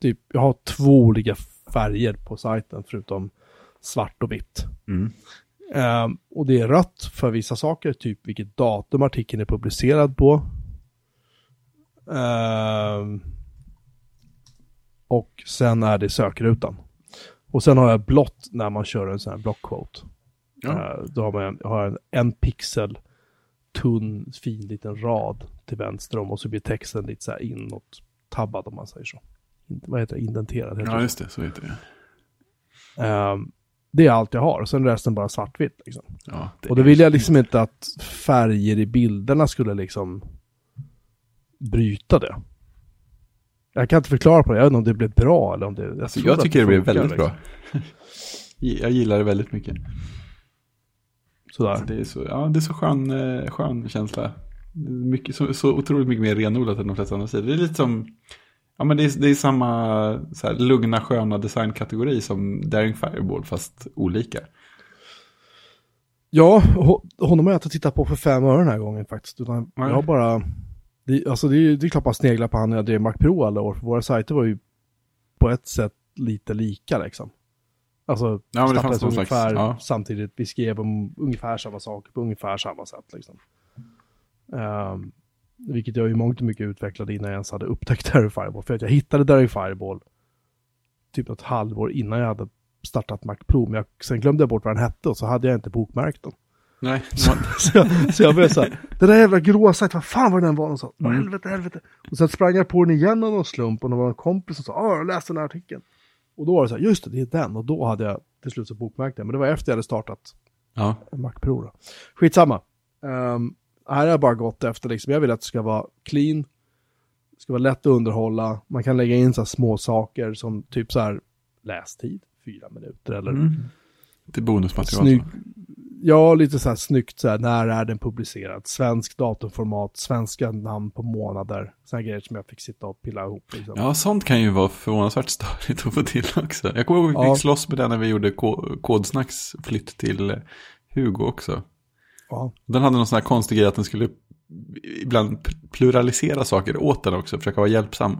typ, jag har två olika färger på sajten förutom svart och vitt. Mm. Ehm, och det är rött för vissa saker, typ vilket datum artikeln är publicerad på. Ehm, och sen är det sökrutan. Och sen har jag blått när man kör en sån här blockquote. Ja. Eh, Då har man en, har en, en pixel tunn, fin liten rad till vänster om och så blir texten lite så här inåt tabbad om man säger så. Vad heter det? Indenterad heter ja, just det. Så heter det. Ehm, det är allt jag har och sen resten bara svartvitt. Liksom. Ja, Och då vill jag liksom inte att färger i bilderna skulle liksom bryta det. Jag kan inte förklara på det, jag vet inte om det blev bra eller om det... Alltså, tror jag tycker det blev funkar, väldigt liksom. bra. Jag gillar det väldigt mycket. Sådär. Det är så, ja, det är så skön, eh, skön känsla. Det Mycket, så, så otroligt mycket mer renodlat än de flesta andra sidor. Det är lite som, ja men det är, det är samma så här, lugna sköna designkategori som Daring Fireball fast olika. Ja, ho- honom har jag inte tittat på för fem öre den här gången faktiskt. Utan jag har bara... Det, alltså det, är, ju- det är klart man sneglar på han när jag drev Mac Pro alla år. För våra sajter var ju på ett sätt lite lika liksom. Alltså, Ja, startades någon slags- ungefär ja. samtidigt. Vi skrev om ungefär samma saker på ungefär samma sätt liksom. Ehm, vilket jag i mångt och mycket utvecklade innan jag ens hade upptäckt Daring Fireball. För att jag hittade Daring Fireball typ ett halvår innan jag hade startat Mac Pro. Men jag, sen glömde jag bort vad den hette och så hade jag inte bokmärkt den. Nej, Så jag, så jag blev så här, den där jävla gråa sajten, vad fan var den var någonstans? Mm. Helvete, helvete. Och sen sprang jag på den igen av någon slump och det var en kompis som sa, ja, jag läste den här artikeln. Och då var det så här, just det, det är den. Och då hade jag till slut så bokmärkt den. Men det var efter jag hade startat ja, Mac Pro då. Skitsamma. Um, här har jag bara gått efter liksom, jag vill att det ska vara clean, det ska vara lätt att underhålla, man kan lägga in så här små saker som typ så här lästid, fyra minuter eller mm. är bonusmaterial. snygg, ja, lite så här snyggt så här, när är den publicerad? Svensk datumformat, svenska namn på månader. Sådana grejer som jag fick sitta och pilla ihop. Liksom. Ja, sånt kan ju vara förvånansvärt störigt att få till också. Jag kommer ihåg att vi Ja. fick slåss med det när vi gjorde Ko- Kodsnacks flytt till Hugo också. Ja. Den hade någon sån här konstig grej att den skulle ibland pluralisera saker åt den också, försöka vara hjälpsam.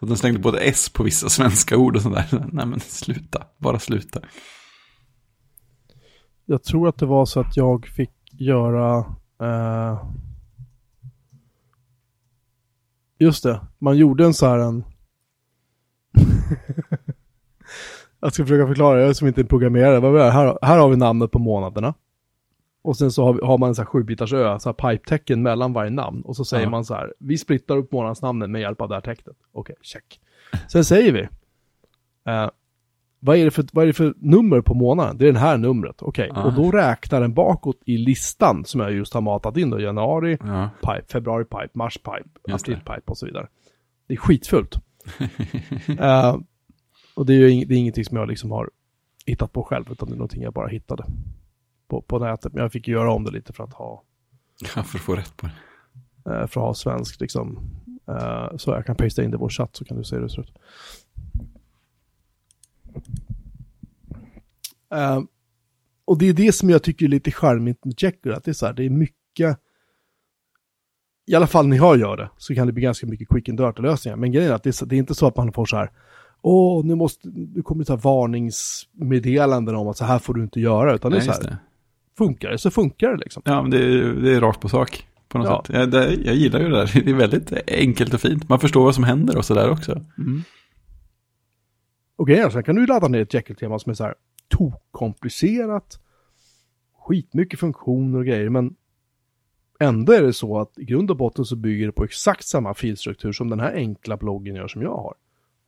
Så den slängde både S på vissa svenska ord och sådär. Nej men sluta, bara sluta. Jag tror att det var så att jag fick göra... Eh... Just det, man gjorde en så här en... jag ska försöka förklara, jag är som inte är programmerare. Här, här har vi namnet på månaderna. Och sen så har, vi, har man en så här sjubitars ö, så här pipe-tecken mellan varje namn. Och så säger Ja. man så här, vi splittar upp månadsnamnen med hjälp av det här tecknet. Okej, check. Sen säger vi, eh, vad, är det för, vad är det för nummer på månaden? Det är det här numret, okej. Ja. Och då räknar den bakåt i listan som jag just har matat in då, januari, Ja, pipe, februari pipe, mars pipe, april pipe och så vidare. Det är skitfult. Eh, och det är ju ing- det är ingenting som jag liksom har hittat på själv, utan det är någonting jag bara hittade på, på nätet. Men jag fick göra om det lite för att ha, Ja, för att få rätt på det. eh, för att ha svenskt liksom. Eh, så jag kan pasta in det i vår chatt så kan du se hur det ser ut. Eh, och det är det som jag tycker är lite charmigt med Jekyll, att det är så här, det är mycket i alla fall när jag gör det, så kan det bli ganska mycket quick and dirty lösningar. Men grejen är att det är, så- det är inte så att man får så här, åh, nu måste, nu kommer det så här varningsmeddelanden om att så här får du inte göra, utan det är Nej, så här, det. funkar det så funkar det liksom. Ja, men det är, det är rakt på sak. På något Ja. sätt. Jag, det, jag gillar ju det där. Det är väldigt enkelt och fint. Man förstår vad som händer och sådär också. Och grejen är, sen kan du ladda ner ett Jekyll-tema som är så här komplicerat skitmycket funktioner och grejer, men ändå är det så att i grund och botten så bygger det på exakt samma filstruktur som den här enkla bloggen gör som jag har.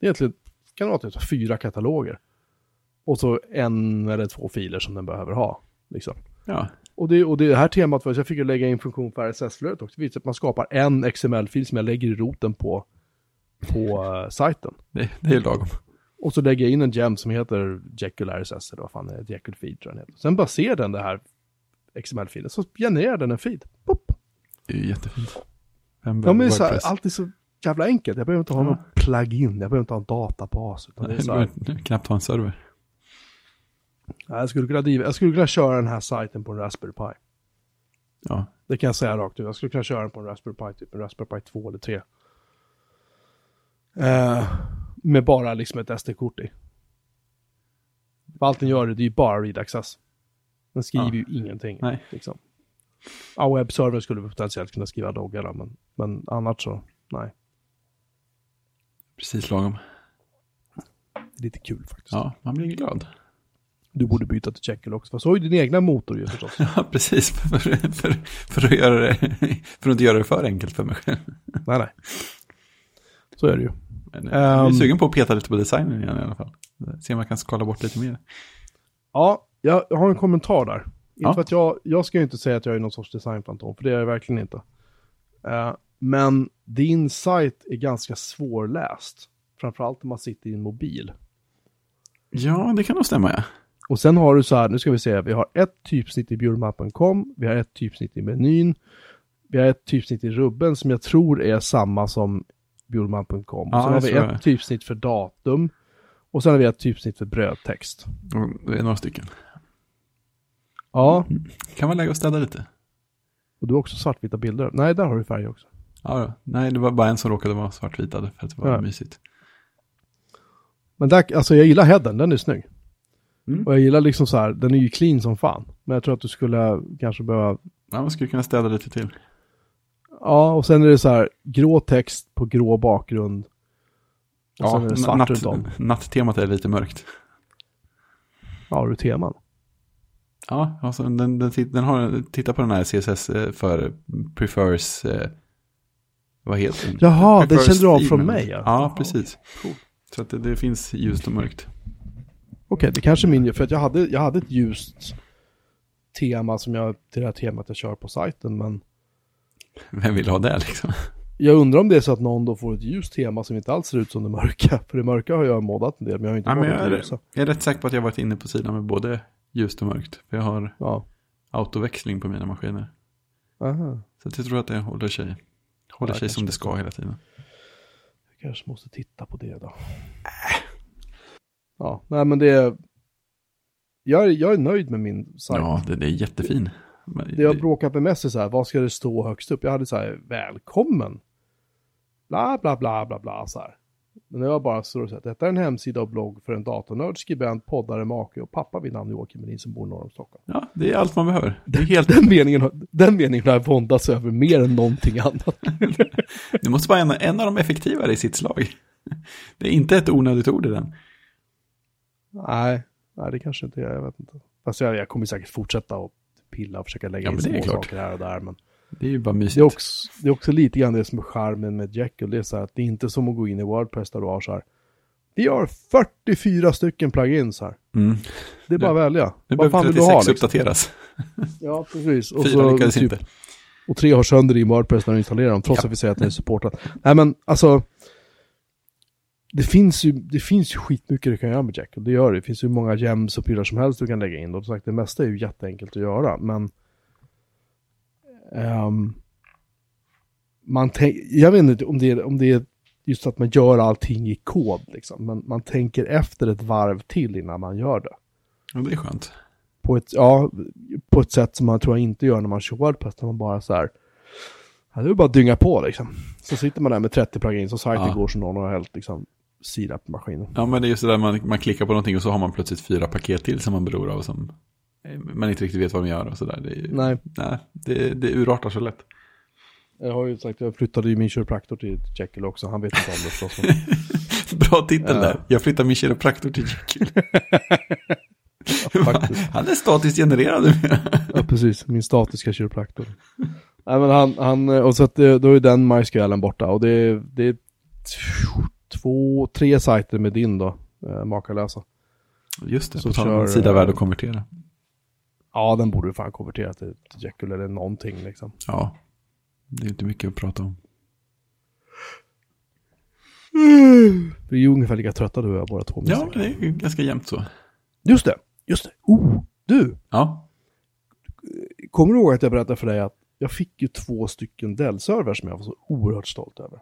Det är egentligen, kan vara typ fyra kataloger. Och så en eller två filer som den behöver ha. Liksom. Ja, Och det, och det här temat var jag fick ju lägga in funktion för RSS-flödet också. Det visar att man skapar en XML-fil som jag lägger i roten på, på uh, sajten. det, det är lagom. Och så lägger jag in en gem som heter Jekyll RSS eller vad fan det är, Jekyll feed tror jag den heter. Sen baserar den det här XML-filen, så genererar den en feed. Pop. Det är ju jättefint. Vem Ja men det så här, allt är så jävla enkelt. Jag behöver inte ha Ja. någon plugin, jag behöver inte ha en databas. Utan det är Nej, så här, behöver knappt ha en server. ja, jag, skulle kunna driva, jag skulle kunna köra den här sajten på en Raspberry Pi. Ja, Det kan jag säga rakt ut. Jag skulle kunna köra den på en Raspberry Pi, typ en Raspberry Pi 2 eller 3. Eh, med bara liksom ett SD-kort i. För allt den gör det är ju bara read access. Den skriver Ja. ju ingenting. Nej. Liksom. Ja, webbservern skulle potentiellt kunna skriva loggar då, men, men annars så, nej. precis lagom. Det är lite kul faktiskt. Ja, man blir glad. Du borde byta till Jekyll också, för så har ju din egna motor ju förstås. Ja, precis. För, för, för, att göra det, för att inte göra det för enkelt för mig själv. nej, nej. Så är det ju. Men jag är Ehm. sugen på att peta lite på designen igen i alla fall. Se om jag kan skala bort lite mer. Ja, jag har en kommentar där. Inte Ja. att jag, jag ska ju inte säga att jag är någon sorts designfantom, för det är jag verkligen inte. Eh, men din sajt är ganska svårläst. Framförallt om man sitter i en mobil. Ja, det kan nog stämma ja. Och sen har du så här, nu ska vi se, vi har ett typsnitt i bjurmappen.com, vi har ett typsnitt i menyn, vi har ett typsnitt i rubben som jag tror är samma som bjurman.com. Ja, sen har vi ett typsnitt för datum. Och sen har vi ett typsnitt för brödtext. Och Det är några stycken. Ja, Kan vara läge att städa lite. och du har också svartvita bilder. Nej, där har du färg också. Ja, då. nej, det var bara en som råkade vara svartvitad för att det var Ja. mysigt. Men där, alltså jag gillar headen, den är snygg. Mm. Och jag gillar liksom så här, den är ju clean som fan. Men jag tror att du skulle kanske behöva, Ja, man skulle kunna städa lite till. Ja och sen är det så här grå text på grå bakgrund. Och sen är det svart natt, runt om. Nattemat är lite mörkt. Ja, har du teman? Ja, alltså den, den, den har, titta på den här CSS eh, för prefers, eh, vad heter den? Jaha, den kände du av från mig, ja. Ja, precis. Cool. Så att det, det finns ljust och mörkt. Okej, det kanske är min, för att jag hade, jag hade ett ljust tema som jag, till det här temat jag kör på sajten, men Vem vill ha det liksom? jag undrar om det är så att någon då får ett ljust tema som inte alls ser ut som det mörka. För det mörka har jag moddat en del, men jag har inte moddat jag, det är, ljusa. jag är rätt säker på att jag har varit inne på sidan med både ljust och mörkt. För jag har Ja. autoväxling på mina maskiner. Aha. Så jag tror att det håller sig, håller Ja, sig som det ska hela tiden. Jag kanske måste titta på det då. Ja, nej men det är... Jag är, jag är nöjd med min sajt. Ja, det är jättefin. Men Det jag bråkat med mest är så här, vad ska det stå högst upp? Jag hade så här, välkommen. Bla, bla, bla, bla, bla, så här. Men det var bara så att detta är en hemsida och blogg för en datornörd, skribent, poddare, make och pappa vid namn Joakim Melin som bor norr om Stockholm. Ja, det är allt man behöver. Det är helt, Den meningen, har- den meningen har jag våndats över mer än någonting annat. det måste vara en, en av de effektivare i sitt slag. Det är inte ett onödigt ord i den. nej, nej, det kanske inte är, jag vet inte. Fast jag, jag kommer säkert fortsätta att pilla och försöka lägga Ja, in små saker här och där. Men Det är ju bara mysigt. det är, också, det är också lite grann det som är charmen med Jekyll. Det är så här att det är inte som att gå in i Wordpress där du har så här. Vi har 44 stycken plugins här. Mm. Det är bara att välja. Nu behöver vill du ha 36 liksom? uppdateras. Ja, precis. Och, Fyra så, lyckades typ, inte. och tre har sönder i Wordpress när du installerar dem, trots Ja. att vi säger att den är supportad. Nej men alltså, det finns ju, det finns ju skitmycket du kan göra med Jekyll, det gör det. Det finns ju många gems och prylar som helst du kan lägga in. Och som sagt, det mesta är ju jätteenkelt att göra, men ehm, man tänk, jag vet inte om det, är, om det är just att man gör allting i kod, liksom. men man tänker efter ett varv till innan man gör det Ja, det är skönt. på ett, ja, på ett sätt som man tror jag inte gör när man kör Wordpress, när man bara så här, ja, det är bara att dynga på liksom. Så sitter man där med 30 plugins och sajten Ja. går som någon har hällt liksom sida på maskinen. Ja, men det är just det där man, man klickar på någonting och så har man plötsligt fyra paket till som man beror av som eh, man inte riktigt vet vad de gör och sådär. Det, ju- Nej. nej, det, det urartar så lätt. Jag har ju sagt, jag flyttade ju min kiropraktor till Jekyll också, han vet inte om det förstås. Bra titel Ja. där. Jag flyttar min kiropraktor till Jekyll. faktiskt. Han är statiskt genererad. Ja, precis, min statiska kiropraktor. Nej men han, han, och så att det, då är den MySQLen borta och det, det är två, tre sajter med din då, eh, makalösa. Just det, Så på tal om sida eh, värd att konvertera. Ja, den borde du fan konvertera till, Jekyll eller någonting liksom. Ja, det är inte mycket att prata om. Vi är ju ungefär lika trötta du och jag båda två. Ja, det är ganska jämnt så. Just det, just det. Oh, du, Ja, kommer du ihåg att jag berättade för dig att jag fick ju två stycken Dell-servrar som jag var så oerhört stolt över.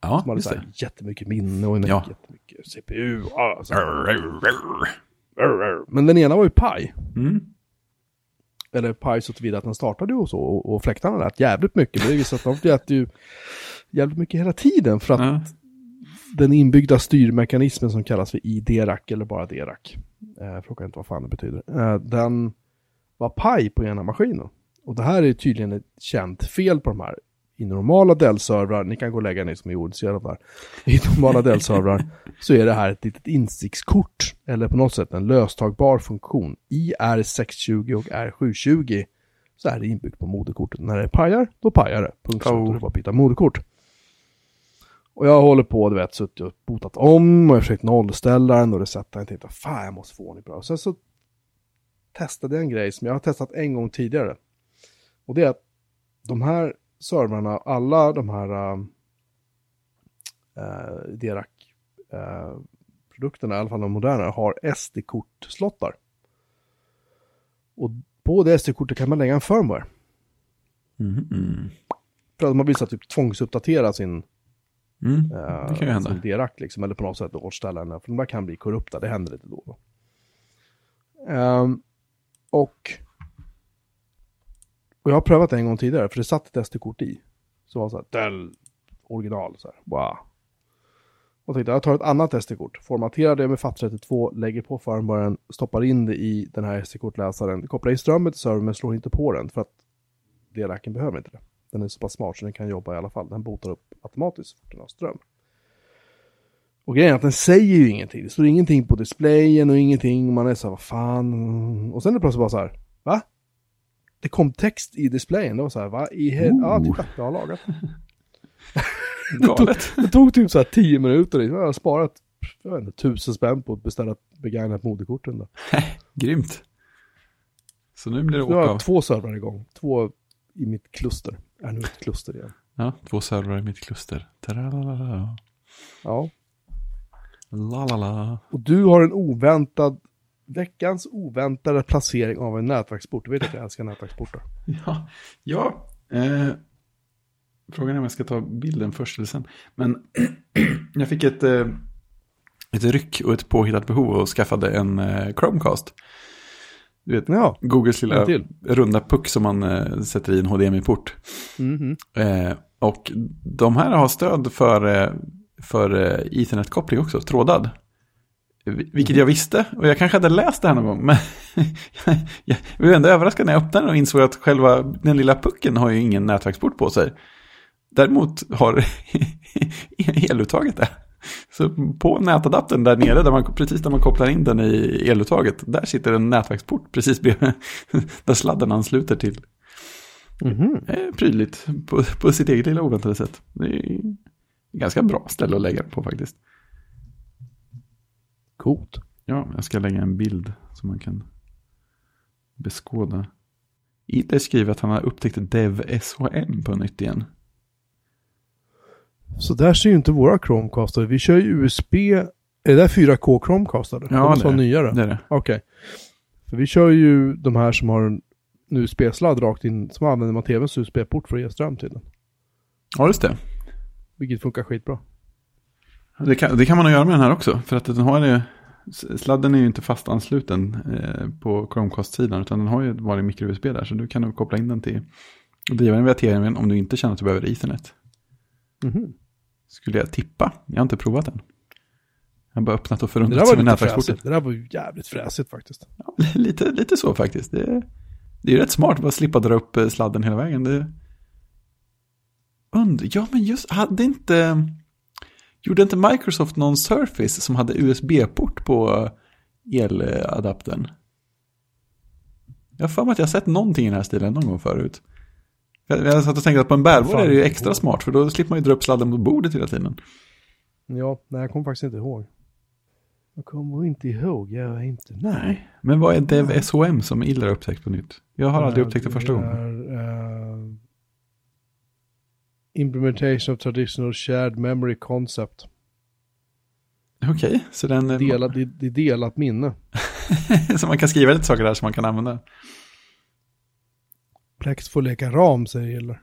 Ja Som hade så här jättemycket minne och Ja. jättemycket CPU. ja, så här. Men den ena var ju Pi. Mm. Eller Pi så tillvida att den startade och så. Och, och fläktarna lät jävligt mycket. Men det visade att de lät ju jävligt mycket hela tiden. För att Ja. den inbyggda styrmekanismen som kallas för IDRAC eller bara DRAC. Eh, frågar inte vad fan det betyder. Eh, den var paj på ena maskinen. Och det här är tydligen ett känt fel på de här. I normala Dell-servrar, ni kan gå och lägga ner som är ointresserade det. I normala Dell-servrar så är det här ett litet instickskort. Eller på något sätt en löstagbar funktion. I R620 och R720 så är det inbyggt på moderkortet. När det pajar, då pajar det. Punkt slut. Oh. Det är bara att byta moderkort. Och jag håller på, du vet, suttit och botat om och jag försökt nollställa den och resettat den. Tänkte, fan jag måste få på det. Och sen så testade jag en grej som jag har testat en gång tidigare. Och det är att de här servrarna, alla de här äh, äh, DRAC äh, produkterna, i alla fall de moderna, har SD-kortslottar. Och på det SD-kortet kan man lägga en firmware. Mm. Mm. För att man vill så typ tvångsuppdatera sin Mm. Eh, Det kan ju hända. Som DRAC liksom, eller på något sätt återställa den. För de där kan bli korrupta, det händer lite då och då. Ehm, och, och jag har prövat det en gång tidigare, för det satt ett SD-kort i. Så var det så här, Dell original, så här, wow. Och tänkte, jag tar ett annat SD-kort, formaterar det med FAT32, lägger på firmwaren, stoppar in det i den här SD-kortläsaren, kopplar in strömmen till servern men slår inte på den, för att DRACen behöver inte det. Den är så pass smart så den kan jobba i alla fall. Den botar upp automatiskt så fort den har ström. Och grejen är att den säger ju ingenting. Det står ingenting på displayen och ingenting. Man är så här, vad fan. Och sen är det plötsligt bara så här, va? Det kom text i displayen. Det var så här, va? I he- ja, titta, jag har lagat. Galet. Det tog typ så här tio minuter. Jag har sparat, jag vet inte, tusen spänn på att beställa ett begagnat moderkort. Grymt. Så nu blir det Nu har åka jag två servrar igång. Två i mitt kluster. Är nu ett kluster igen. Ja, två servrar i mitt kluster. Taralala. Ja. La la la. Och du har en oväntad veckans oväntade placering av en nätverksport. Du vet att jag älskar nätverksportar. Ja, ja. Eh, frågan är om jag ska ta bilden först eller sen. Men jag fick ett, eh, ett ryck och ett påhittat behov och skaffade en eh, Chromecast. Du vet, Ja. Googles lilla runda puck som man eh, sätter i en HDMI-port. Mhm. Eh, och de här har stöd för, eh, för eh, Ethernet-koppling också, trådad. Vi- Vilket jag visste, och jag kanske hade läst det här någon gång. Men jag, blev ändå överraskad när jag öppnade den och insåg att själva den lilla pucken har ju ingen nätverksport på sig. Däremot har eluttaget det. Så på nätadaptern där nere, där man, precis där man kopplar in den i eluttaget, där sitter en nätverksport precis bredvid, där sladden ansluter till Mhm. eh, prydligt på, på sitt eget lilla oväntade sätt. Det är ganska bra ställe att lägga den på faktiskt. Coolt. Ja, jag ska lägga en bild som man kan beskåda. Ide skriver att han har upptäckt Dev SHM på nytt igen. Så där ser ju inte våra Chromecastar. Vi kör ju USB. Är det där 4K Chromecastar? Ja, De det är nyare. Det är det. Okej. För vi kör ju de här som har en USB-sladd rakt in, som använder man tvns USB-port för att ge ström till den. Ja, just det. Vilket funkar skitbra. Det kan, det kan man nog göra med den här också. För att den har ju, sladden är ju inte fast ansluten eh, på Chromecast-sidan. Utan den har ju vanlig micro-USB där. Så du kan nog koppla in den till och driva den via TVn om du inte känner att du behöver Ethernet. Mhm. Skulle jag tippa. Jag har inte provat den. Jag har bara öppnat och Det förundrat sig med fräsigt. Det där var ju jävligt fräsigt faktiskt. Ja, lite, lite så faktiskt. Det, det är ju rätt smart att bara slippa dra upp eh, sladden hela vägen. Det... Und ja, men just, hade inte... Gjorde inte Microsoft någon Surface som hade USB-port på eladaptern? Jag har för mig att jag sett någonting i den här stilen någon gång förut. Jag, jag satt och tänkte att på en bärbara är det ju extra smart, för då slipper man ju dra upp sladden mot bordet hela tiden. Ja, nej jag kommer faktiskt inte ihåg. Jag kommer inte ihåg, jag är inte. Nej. Men vad är Dev SHM som Iller har upptäckt på nytt? Jag har aldrig upptäckt det första gången. Implementation of traditional shared memory concept. Okej, så den... Delad, det, det är delat minne. så man kan skriva lite saker där som man kan använda. Plex får leka ram, säger Giller.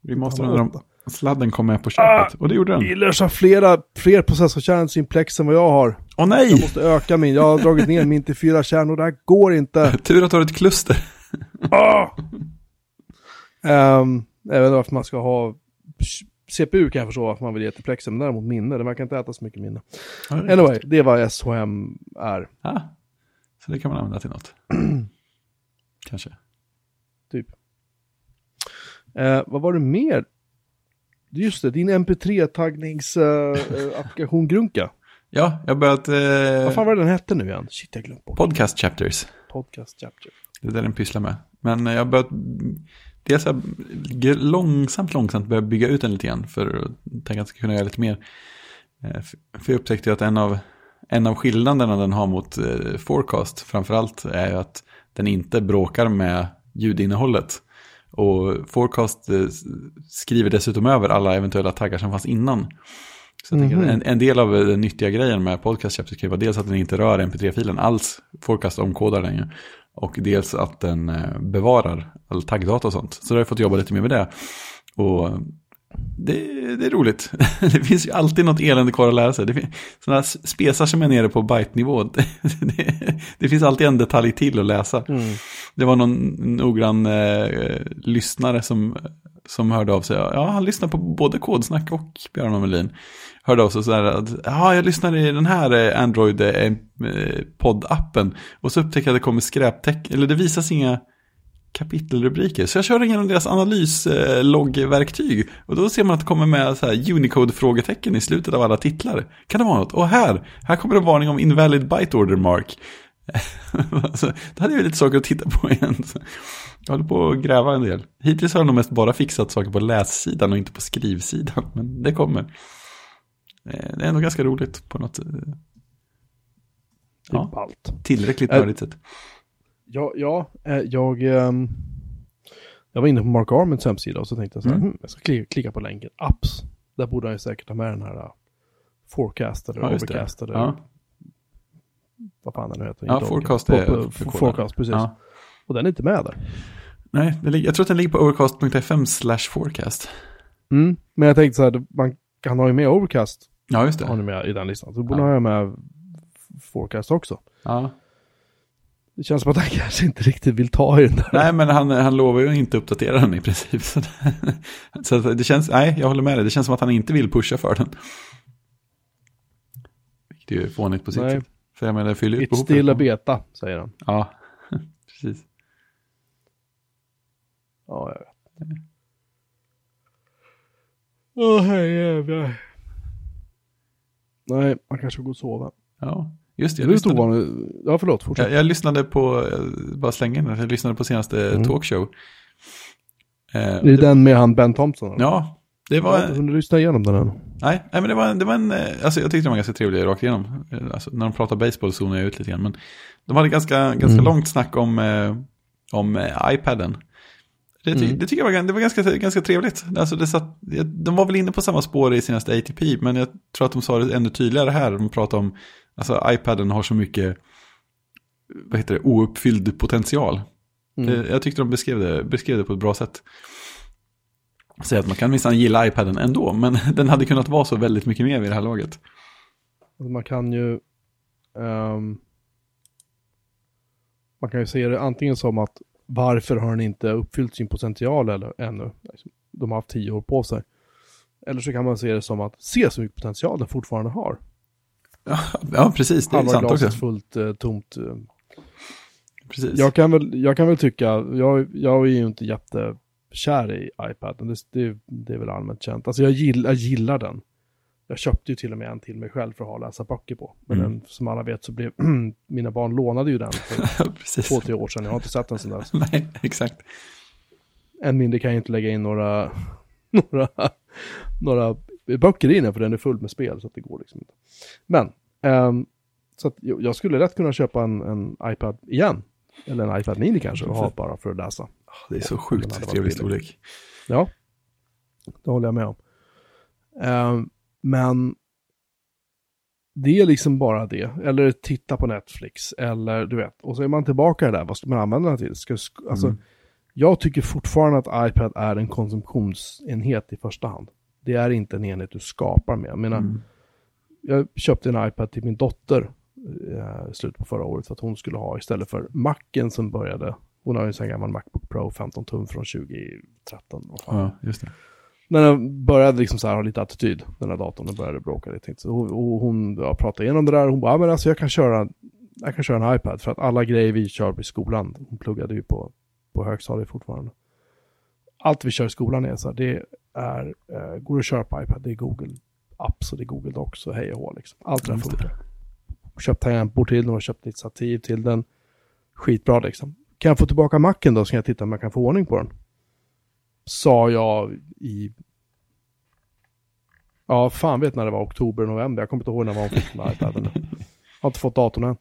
Vi måste undra om sladden kom med på köpet. Och det gjorde den. Gillers har flera, fler processorkärnor i sin Plex än vad jag har. Åh Jag nej! måste öka min. Jag har dragit ner min till fyra kärnor. Det här går inte. Tur att du har ett kluster. Ah! Um, jag vet inte varför man ska ha CPU kan jag förstå varför man vill ge till Plexen, men däremot minne, det verkar inte äta så mycket minne. Anyway, det är vad SHM är, Ah, så det kan man använda till något. Kanske. typ. Eh, vad var det mer? Just det, din MP3-taggningsapplikation Grunka. Ja, jag har börjat... Eh, Vad fan var det den hette nu igen? Shit, jag glömt bort. podcast chapters. Podcast chapter. Det är det den pysslar med. Men jag har börjat... Dels jag g- långsamt, långsamt börjat bygga ut den lite grann. För att tänka att jag ska kunna göra lite mer. Eh, För jag upptäckte ju att en av, en av skillnaderna den har mot eh, Forecast framförallt är ju att den inte bråkar med ljudinnehållet. Och Forecast eh, skriver dessutom över alla eventuella taggar som fanns innan. Så Mhm. att en, en del av den nyttiga grejen med podcast chapter kan ju vara dels att den inte rör mp3-filen alls. Forecast omkodar den ju. Och dels att den eh, bevarar all taggdata och sånt. Så då har jag fått jobba lite mer med det. Och det, det är roligt. Det finns ju alltid något elände kvar att lära sig. Det finns sådana här spesar som är nere på byte-nivå. Det, det, det finns alltid en detalj till att läsa. Mm. Det var någon noggrann eh, lyssnare som, som hörde av sig. Ja, han lyssnar på både Kodsnack och Björn Melin. Hörde av sig så här att ja, jag lyssnar i den här eh, Android eh, eh. Och så upptäcker jag att det kommer skräpteck, eller det visas inga kapitelrubriker. Så jag kör igenom deras analysloggverktyg. Och då ser man att det kommer med så här Unicode-frågetecken i slutet av alla titlar. Kan det vara något? Och här, här kommer en varning om invalid byte order mark. så, då hade jag lite saker att titta på igen. Jag håller på att gräva en del. Hittills har jag nog mest bara fixat saker på lässidan och inte på skrivsidan. Men det kommer. Eh, Det är ändå ganska roligt på något eh, Typ Ja. allt. tillräckligt Äh, nördigt sätt. Ja, ja eh, jag, ehm, jag var inne på Mark Arments hemsida och så tänkte jag så här, Mm. hmm, jag ska klicka, klicka på länken, apps. Där borde han ju säkert ha med den här uh, forecastade, Ja, overcastade Ja. vad fan den nu heter. Ja, Forecast är På- på-. Forecast, precis. Ja. Och den är inte med där. Nej, jag tror att den ligger på overcast.fm slash forecast. Mm. Men jag tänkte så här, man kan ha ju med Overcast, Ja, just har det. ni med i den listan. Så borde Ja. ha med Forecast också. Ja. Det känns som att han kanske inte riktigt vill ta i den där. Nej, men han, han lovar ju att inte uppdatera den i princip. Så, så att det känns, nej, jag håller med dig. Det känns som att han inte vill pusha för den. Vilket är ju fånigt på sitt sätt. För jag menar, det fyller ju It's still a beta, säger han. Ja, precis. Ja, jag vet. Åh, herrejävlar. Nej, man kanske går och sova. Ja, just det. Det Jag lite lyssnade. Ja, förlåt, fortsätt. jag, jag lyssnade på, eh, bara slänga in det, jag lyssnade på senaste Mm. talkshow. Eh, Det är den med han Ben Thompson? eller? Ja, det Jag har var, inte hunnit lyssna igenom den än. nej, nej, men det var, det var en, eh, alltså jag tyckte de var ganska trevliga rakt igenom. Eh, Alltså, när de pratar baseball zonade jag ut lite grann, men de hade ganska, ganska Mm. långt snack om, eh, om iPaden. Det, Mm. det tycker jag var, det var ganska, ganska trevligt. Alltså det satt, de var väl inne på samma spår i senaste ATP, men jag tror att de sa det ännu tydligare här. De pratade om, alltså iPaden har så mycket, vad heter det, ouppfylld potential. Mm. Det, jag tyckte de beskrev det, beskrev det på ett bra sätt. Säga att man kan minsann gilla iPaden ändå, men den hade kunnat vara så väldigt mycket mer vid det här laget. Alltså man kan ju... ehm, man kan ju se det antingen som att varför har den inte uppfyllt sin potential eller, ännu? Liksom, De har haft tio år på sig. Eller så kan man se det som att se så mycket potential den fortfarande har. Ja, ja precis, det är sant också. fullt eh, tomt. eh. Precis. Jag kan väl, jag kan väl tycka, jag, jag är ju inte jättekär i iPaden, det, det, det är väl allmänt känt. Alltså jag gillar, jag gillar den. Jag köpte ju till och med en till mig själv för att ha läsa böcker på. Men Mm. den, som alla vet så blev, mina barn lånade ju den för två, tre år sedan. Jag har inte sett den sedan dess. Nej, exakt. Än mindre kan jag inte lägga in några, några, några böcker i den för den är full med spel så att det går liksom inte. Men, ehm, så att jag skulle lätt kunna köpa en, en iPad igen. Eller en iPad Mini kanske och ha bara för att läsa. Det är så sjukt trevlig storlek. Ja, det håller jag med om. Ehm, men det är liksom bara det. Eller titta på Netflix. Eller du vet. Och så är man tillbaka där. Vad ska man använda den till? Ska, sk- alltså, Mm. Jag tycker fortfarande att iPad är en konsumtionsenhet i första hand. Det är inte en enhet du skapar med. Jag menar, Mm. jag köpte en iPad till min dotter eh, slutet på förra året för att hon skulle ha istället för Macen som började. Hon har ju en sån här gammal Macbook Pro 15 tum från 2013. Vad fan. Ja, just det. När den började liksom så här ha lite attityd, den här datorn, den började bråka lite. Så, och hon ja, pratade igenom det där, hon bara, ja, men alltså jag kan köra, jag kan köra en iPad för att alla grejer vi kör i skolan, hon pluggade ju på, på högstadiet fortfarande. Allt vi kör i skolan är så här, det är, eh, går att köra på iPad, det är Google Apps och det är Google Docs och hej och hå liksom. Allt det där funkar. Köpt tangentbord till den och köpt lite stativ till den. Skitbra liksom. Kan jag få tillbaka macken då så kan jag titta om jag kan få ordning på den. Sa jag i... Ja, fan vet när det var, oktober, november. Jag kommer inte ihåg när hon fick den iPaden. Jag har inte fått datorn än.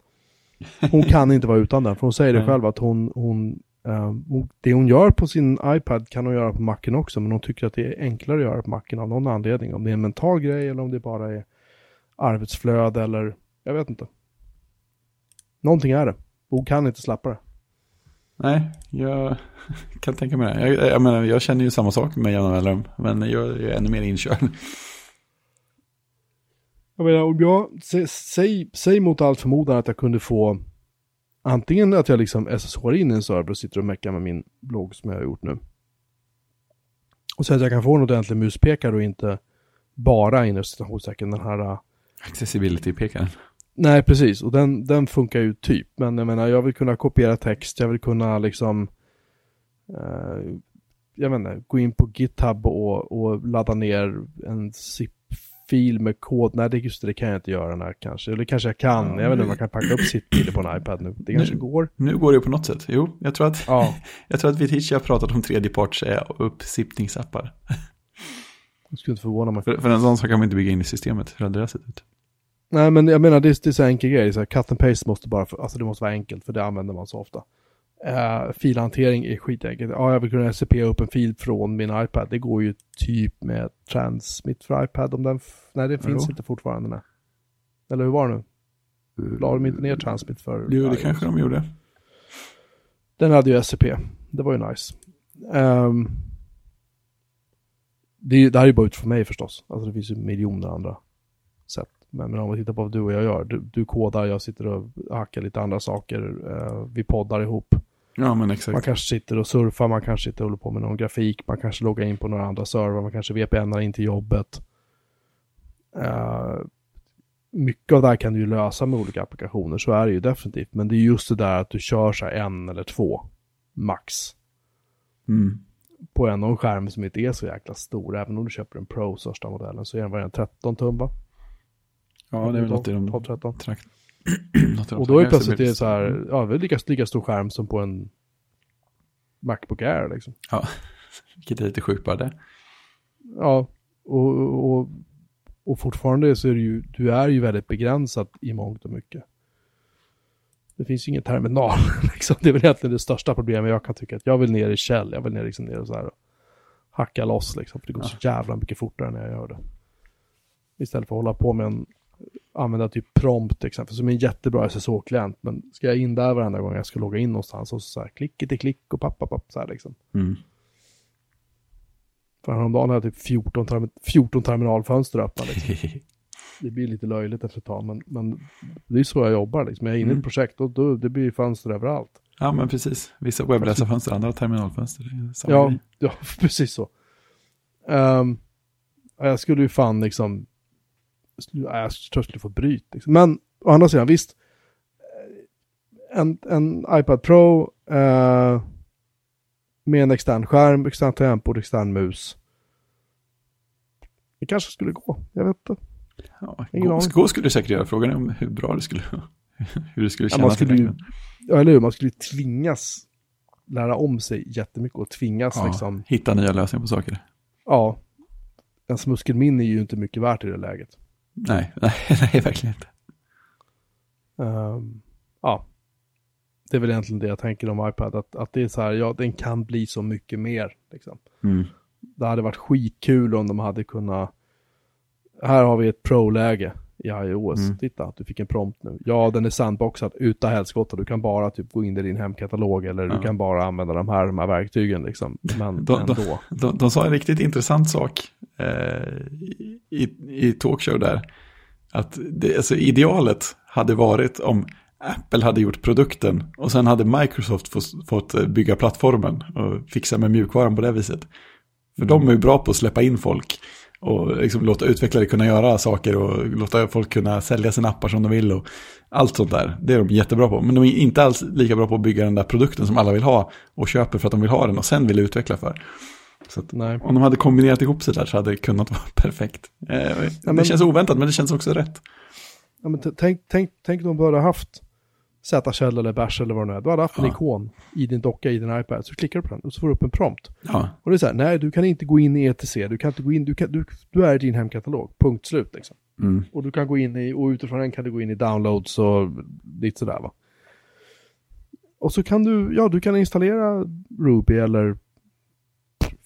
Hon kan inte vara utan den, för hon säger det själv att hon, hon, hon, det hon gör på sin iPad kan hon göra på macken också, men hon tycker att det är enklare att göra på macken av någon anledning. Om det är en mental grej eller om det bara är arbetsflöde eller, jag vet inte. Någonting är det. Hon kan inte släppa det. Nej, jag kan tänka mig det. Jag, jag, menar, jag känner ju samma sak med jämna mellanrum, men jag är ännu mer inkörd. Jag menar, om jag, sä, säg, säg mot allt förmodan att jag kunde få antingen att jag liksom SSHar in en server och sitter och meckar med min blogg som jag har gjort nu. Och sen att jag kan få en ordentlig muspekare och inte bara inom citationstecken den här äh, Accessibility-pekaren. Nej, precis. Och den, den funkar ju typ. Men jag menar, jag vill kunna kopiera text, jag vill kunna liksom... Eh, jag vet inte, gå in på GitHub och, och ladda ner en zip-fil med kod. Nej, det, just det, det kan jag inte göra här kanske. Eller kanske jag kan. Ja, jag vet inte om man kan packa upp zip-filer på en iPad nu. Det kanske Nu- går. Nu går det på något sätt. Jo, jag tror att, Ja, jag tror att Viticci har pratat om tredjeparts eh, uppsippningsappar. det skulle inte förvåna mig. För, för en sån sak kan man inte bygga in i systemet. Hur hade det sett ut? Nej, men jag menar, det, är- det är så enkel grej. Så här, cut and paste måste bara, för, alltså det måste vara enkelt, för det använder man så ofta. Uh, filhantering är skitenkelt. Ja, jag vill kunna SCP upp en fil från min iPad. Det går ju typ med Transmit för iPad om den... Nej, det finns Jo. inte fortfarande. Nej. Eller hur var det nu? La de inte ner Transmit för Jo, det kanske de gjorde. Den hade ju SCP. Det var ju nice. Ehm, det, det här är ju bara utifrån mig förstås. Alltså det finns ju miljoner andra sätt. Men, men om vi tittar på vad du och jag gör. Du, du kodar, jag sitter och hackar lite andra saker. Eh, vi poddar ihop. Ja, men Man exakt. kanske sitter och surfar, man kanske sitter och håller på med någon grafik, man kanske loggar in på några andra servrar, man kanske VPNar in till jobbet. Eh, mycket av det här kan du ju lösa med olika applikationer, så är det ju definitivt. Men det är just det där att du kör så här en eller två, max, Mm. på en, en skärm som inte är så jäkla stor. Även om du köper en Pro, största modellen, så är den bara en 13 tum va? Ja, det är väl något i de 12-13. Och då är plötsligt det så här, ja, det är lika, lika stor skärm som på en Macbook Air liksom. Ja, vilket är lite sjukt bara det. Ja, och, och, och fortfarande så är det ju, du är ju väldigt begränsad i mångt och mycket. Det finns ju ingen terminal, liksom. Det är väl egentligen det största problemet jag kan tycka. Att jag vill ner i käll, jag vill ner, liksom ner och så här och hacka loss liksom. För det går så jävla mycket fortare när jag gör det. Istället för att hålla på med en, använda typ prompt till exempel, som är en jättebra SSH-klient. Men ska jag in där varenda gång jag ska logga in någonstans och så här klick till klick och papp, papp, så här liksom. Mm. För häromdagen hade jag typ 14, term 14 terminalfönster öppna. Liksom. Det blir lite löjligt efter ett tag, men, men det är så jag jobbar. Liksom. Jag är inne i Mm. ett projekt och då, det blir fönster överallt. Ja, men precis. Vissa webbläsarfönster, andra terminalfönster. Ja, grej. ja, precis så. Ja, jag skulle ju fan liksom, ja, jag tror jag skulle få bryt. Liksom. Men å andra sidan, visst. eh, En, en iPad Pro eh, med en extern skärm, extern tangentbord, extern mus. Det kanske skulle gå, jag vet inte. Ja, gå, gå skulle du säkert göra. Frågan är om hur bra det skulle hur det skulle Ja, kännas. man i skulle ju, ja, eller hur, man skulle tvingas lära om sig jättemycket och tvingas ja, liksom, Hitta nya lösningar på saker. ja. Ens muskelminne är ju inte mycket värt i det läget. Nej, nej, nej verkligen inte. Ehm, ja, det är väl egentligen det jag tänker om iPad, att, att det är så här, ja, den kan bli så mycket mer. Liksom. Mm. Det hade varit skitkul om de hade kunnat, här har vi ett pro-läge i iOS, Mm. titta, du fick en prompt nu. Ja, den är sandboxad utan helskotta, du kan bara typ gå in i din hemkatalog eller Ja. du kan bara använda de här, de här verktygen liksom. Men Då- ändå. då- De, de sa en riktigt intressant sak eh, i, i talkshow där. Att det, alltså idealet hade varit om Apple hade gjort produkten och sen hade Microsoft fått, fått bygga plattformen och fixa med mjukvaran på det viset. För de är ju bra på att släppa in folk och liksom låta utvecklare kunna göra saker och låta folk kunna sälja sina appar som de vill och allt sånt där. Det är de jättebra på. Men de är inte alls lika bra på att bygga den där produkten som alla vill ha och köper för att de vill ha den och sen vill utveckla för. Så att om de hade kombinerat ihop sig där så hade det kunnat vara perfekt. Eh, det men- känns oväntat men det känns också rätt. Ja, tänk, tänk, tänk om du hade haft Z-käll eller Bash eller vad det nu är. Du hade haft en Ja. ikon i din docka i din iPad. Så klickar du på den och så får du upp en prompt. Ja, Och det är så här, nej du kan inte gå in i ETC, du kan inte gå in, du, kan, du, du är i din hemkatalog, punkt slut liksom. mm. Och du kan gå in i, och utifrån den kan du gå in i downloads och lite sådär va. Och så kan du, ja du kan installera Ruby eller,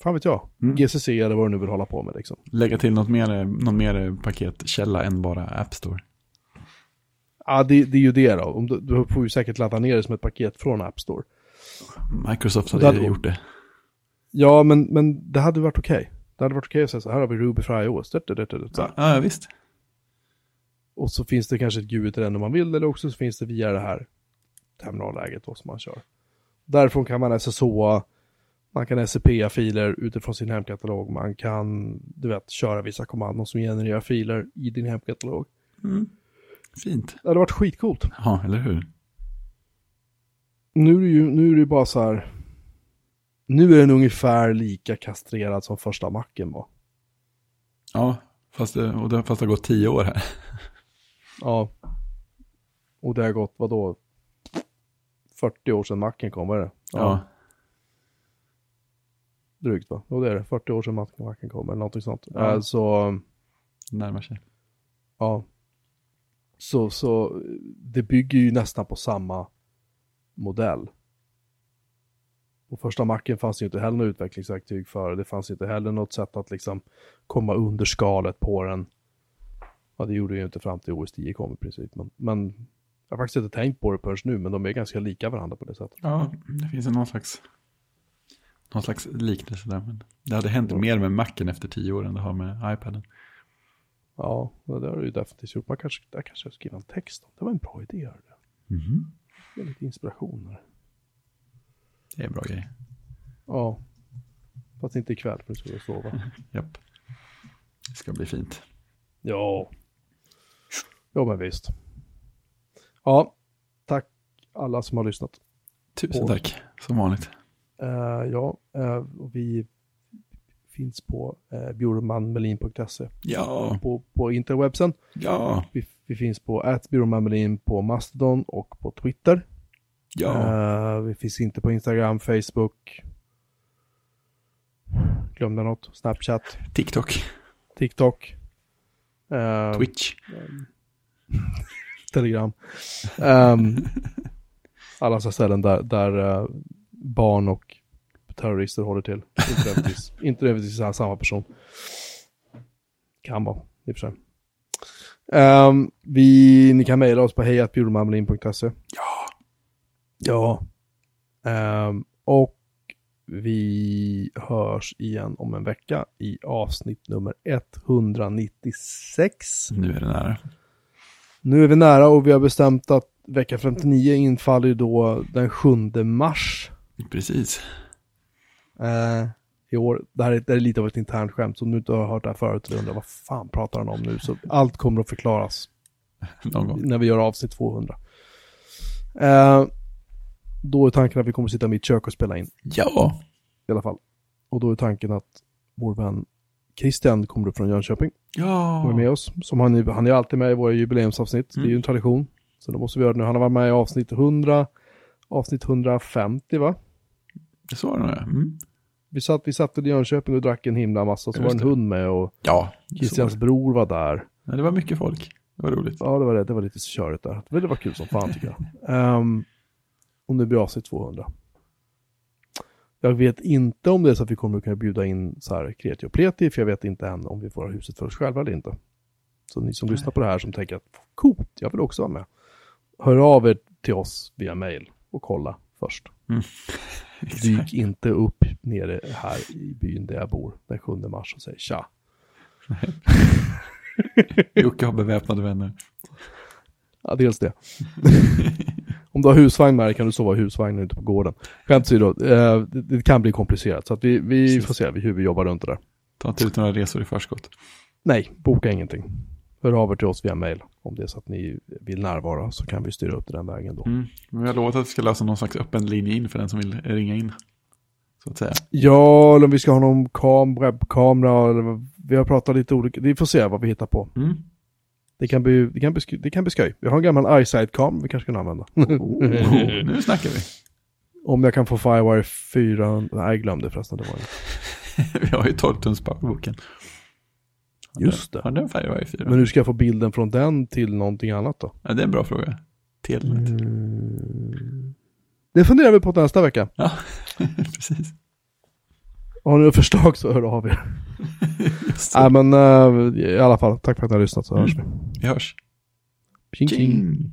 fan vet jag, Mm. GCC eller vad du nu vill hålla på med liksom. lägga till något mer, någon mer paketkälla än bara App Store. Ja det, det är ju det då, du, du får ju säkert ladda ner det som ett paket från App Store. Microsoft hade hade- gjort det. Ja men, men det hade varit okej. Det hade varit okej att säga så här har vi Ruby för iOS. Det, det, det, det. Ja, ja visst. Och så finns det kanske ett GUI till den om man vill, eller också så finns det via det här terminalläget då som man kör. Därifrån kan man SSH, man kan SCP-filer utifrån sin hemkatalog, man kan, du vet, köra vissa kommandon som genererar filer i din hemkatalog. Mm. Fint. Det hade varit skitcoolt. Ja, eller hur? Nu är det ju, nu är det bara så här, nu är den ungefär lika kastrerad som första macken var. Ja, fast det, och det, fast det har gått tio år här. Ja. Och det har gått, vadå? 40 år sedan macken kom, vad är det? Ja. Drygt va? Jo det är det, 40 år sedan macken kom eller någonting sånt. Ja. Eh, så, närmar sig. ja. Så, så det bygger ju nästan på samma modell. Och första macken fanns ju inte heller något utvecklingsverktyg för. Det fanns inte heller något sätt att liksom komma under skalet på den. Ja, det gjorde det ju inte fram till OS 10 kom i princip. Men, men Jag har faktiskt inte tänkt på det förrän nu, men de är ganska lika varandra på det sättet. Ja, det finns någon slags, någon slags liknelse där. Men det hade hänt mer med Macen efter tio år än det har med iPaden. Ja, det har du ju definitivt gjort. Man kanske, där kanske jag skriver en text om. Det var en bra idé. Mhm. Det är lite inspiration här. Det är en bra grej. Ja. Fast inte ikväll, för nu ska jag sova. Japp. Det ska bli fint. Ja. Ja, men visst. Ja, tack alla som har lyssnat. Tusen Och- tack, som vanligt. Eh, ja, och vi finns på uh, bjurmanmelin.se Ja, på, på interwebsen. ja, Vi, vi finns på atbjurmanmelin på Mastodon och på Twitter. ja. Eh, vi finns inte på Instagram, Facebook. Glömde något. Snapchat, TikTok, TikTok. eh, Twitch. Telegram. Ehm, alla så ställen där, där eh, barn och terrorister håller till. Inte nödvändigtvis, inte nödvändigtvis samma person. Kan vara, i och för sig. Ehm, vi, ni kan mejla oss på hejatbjurmanmelin.se. Ja, Ja. Ehm, och vi hörs igen om en vecka i avsnitt nummer 196. nu är det nära. Nu är vi nära och vi har bestämt att vecka 59 infaller ju då den 7 mars Precis. Eh, i år. Det här är, det här är lite av ett internt skämt, så om du inte har hört det här förut och undrar vad fan pratar han om nu, så allt kommer att förklaras när vi gör avsnitt 200. Eh, då är tanken att vi kommer sitta i mitt kök och spela in. Ja, i alla fall. Och då är tanken att vår vän Christian kommer upp från Jönköping ja. och är med oss. Som han, är- han är alltid med i våra jubileumsavsnitt. Det är ju en tradition. Så då måste vi göra det nu. Han har varit med i avsnitt 100, avsnitt 150 va? Det så var det nog. Mm. Vi satt, vi satt i Jönköping och drack en himla massa. Så Just var en det. hund med och Ja, Christians så. bror var där. Ja, det var mycket folk. Det var roligt. Ja, det var det. Det var lite körigt där. Men det var kul som fan tycker jag. Ehm, och nu blir avsnitt 200. Jag vet inte om det är så att vi kommer att kunna bjuda in så här kreti och pleti, för jag vet inte än om vi får ha huset för oss själva eller inte. Så ni som lyssnar på det här som tänker att coolt, jag vill också vara med. Hör av er till oss via mail och kolla först. Dyk inte upp nere här i byn där jag bor den 7 mars och säg tja. Jocke har beväpnade vänner. Ja, dels det. Om du har husvagn med dig kan du sova i husvagnen ute på gården. Skämt åsido, eh, det, det kan bli komplicerat. Så att vi, vi får se hur vi jobbar runt det där. Ta inte ut några resor i förskott. Nej, boka ingenting. Hör av er till oss via mail. Om det är så att ni vill närvara så kan vi styra upp det den vägen då. Mm. Vi har lovat att vi ska lösa någon slags öppen linje in för den som vill ringa in. Så att säga. Ja, eller om vi ska ha någon kam, webbkamera eller vi har pratat lite olika. Vi får se vad vi hittar på. Mm. Det kan bli, det kan bli, det kan bli skoj. Vi har en gammal eyesight-kam vi kanske kan använda. Oh, nu snackar vi. om jag kan få Firewire 4. Nej, jag glömde förresten. Det var det. Vi har ju 12 tums powerboken. Just det. Har den Firewire 4? Men hur ska jag få bilden från den till någonting annat då? Ja, det är en bra fråga. Telnet. Mm. Det funderar vi på nästa vecka. Ja, precis. Har ni några förslag så hör av er. Nej men eh, i alla fall, tack för att ni har lyssnat så hörs vi. Vi hörs. Tjing. Tjing.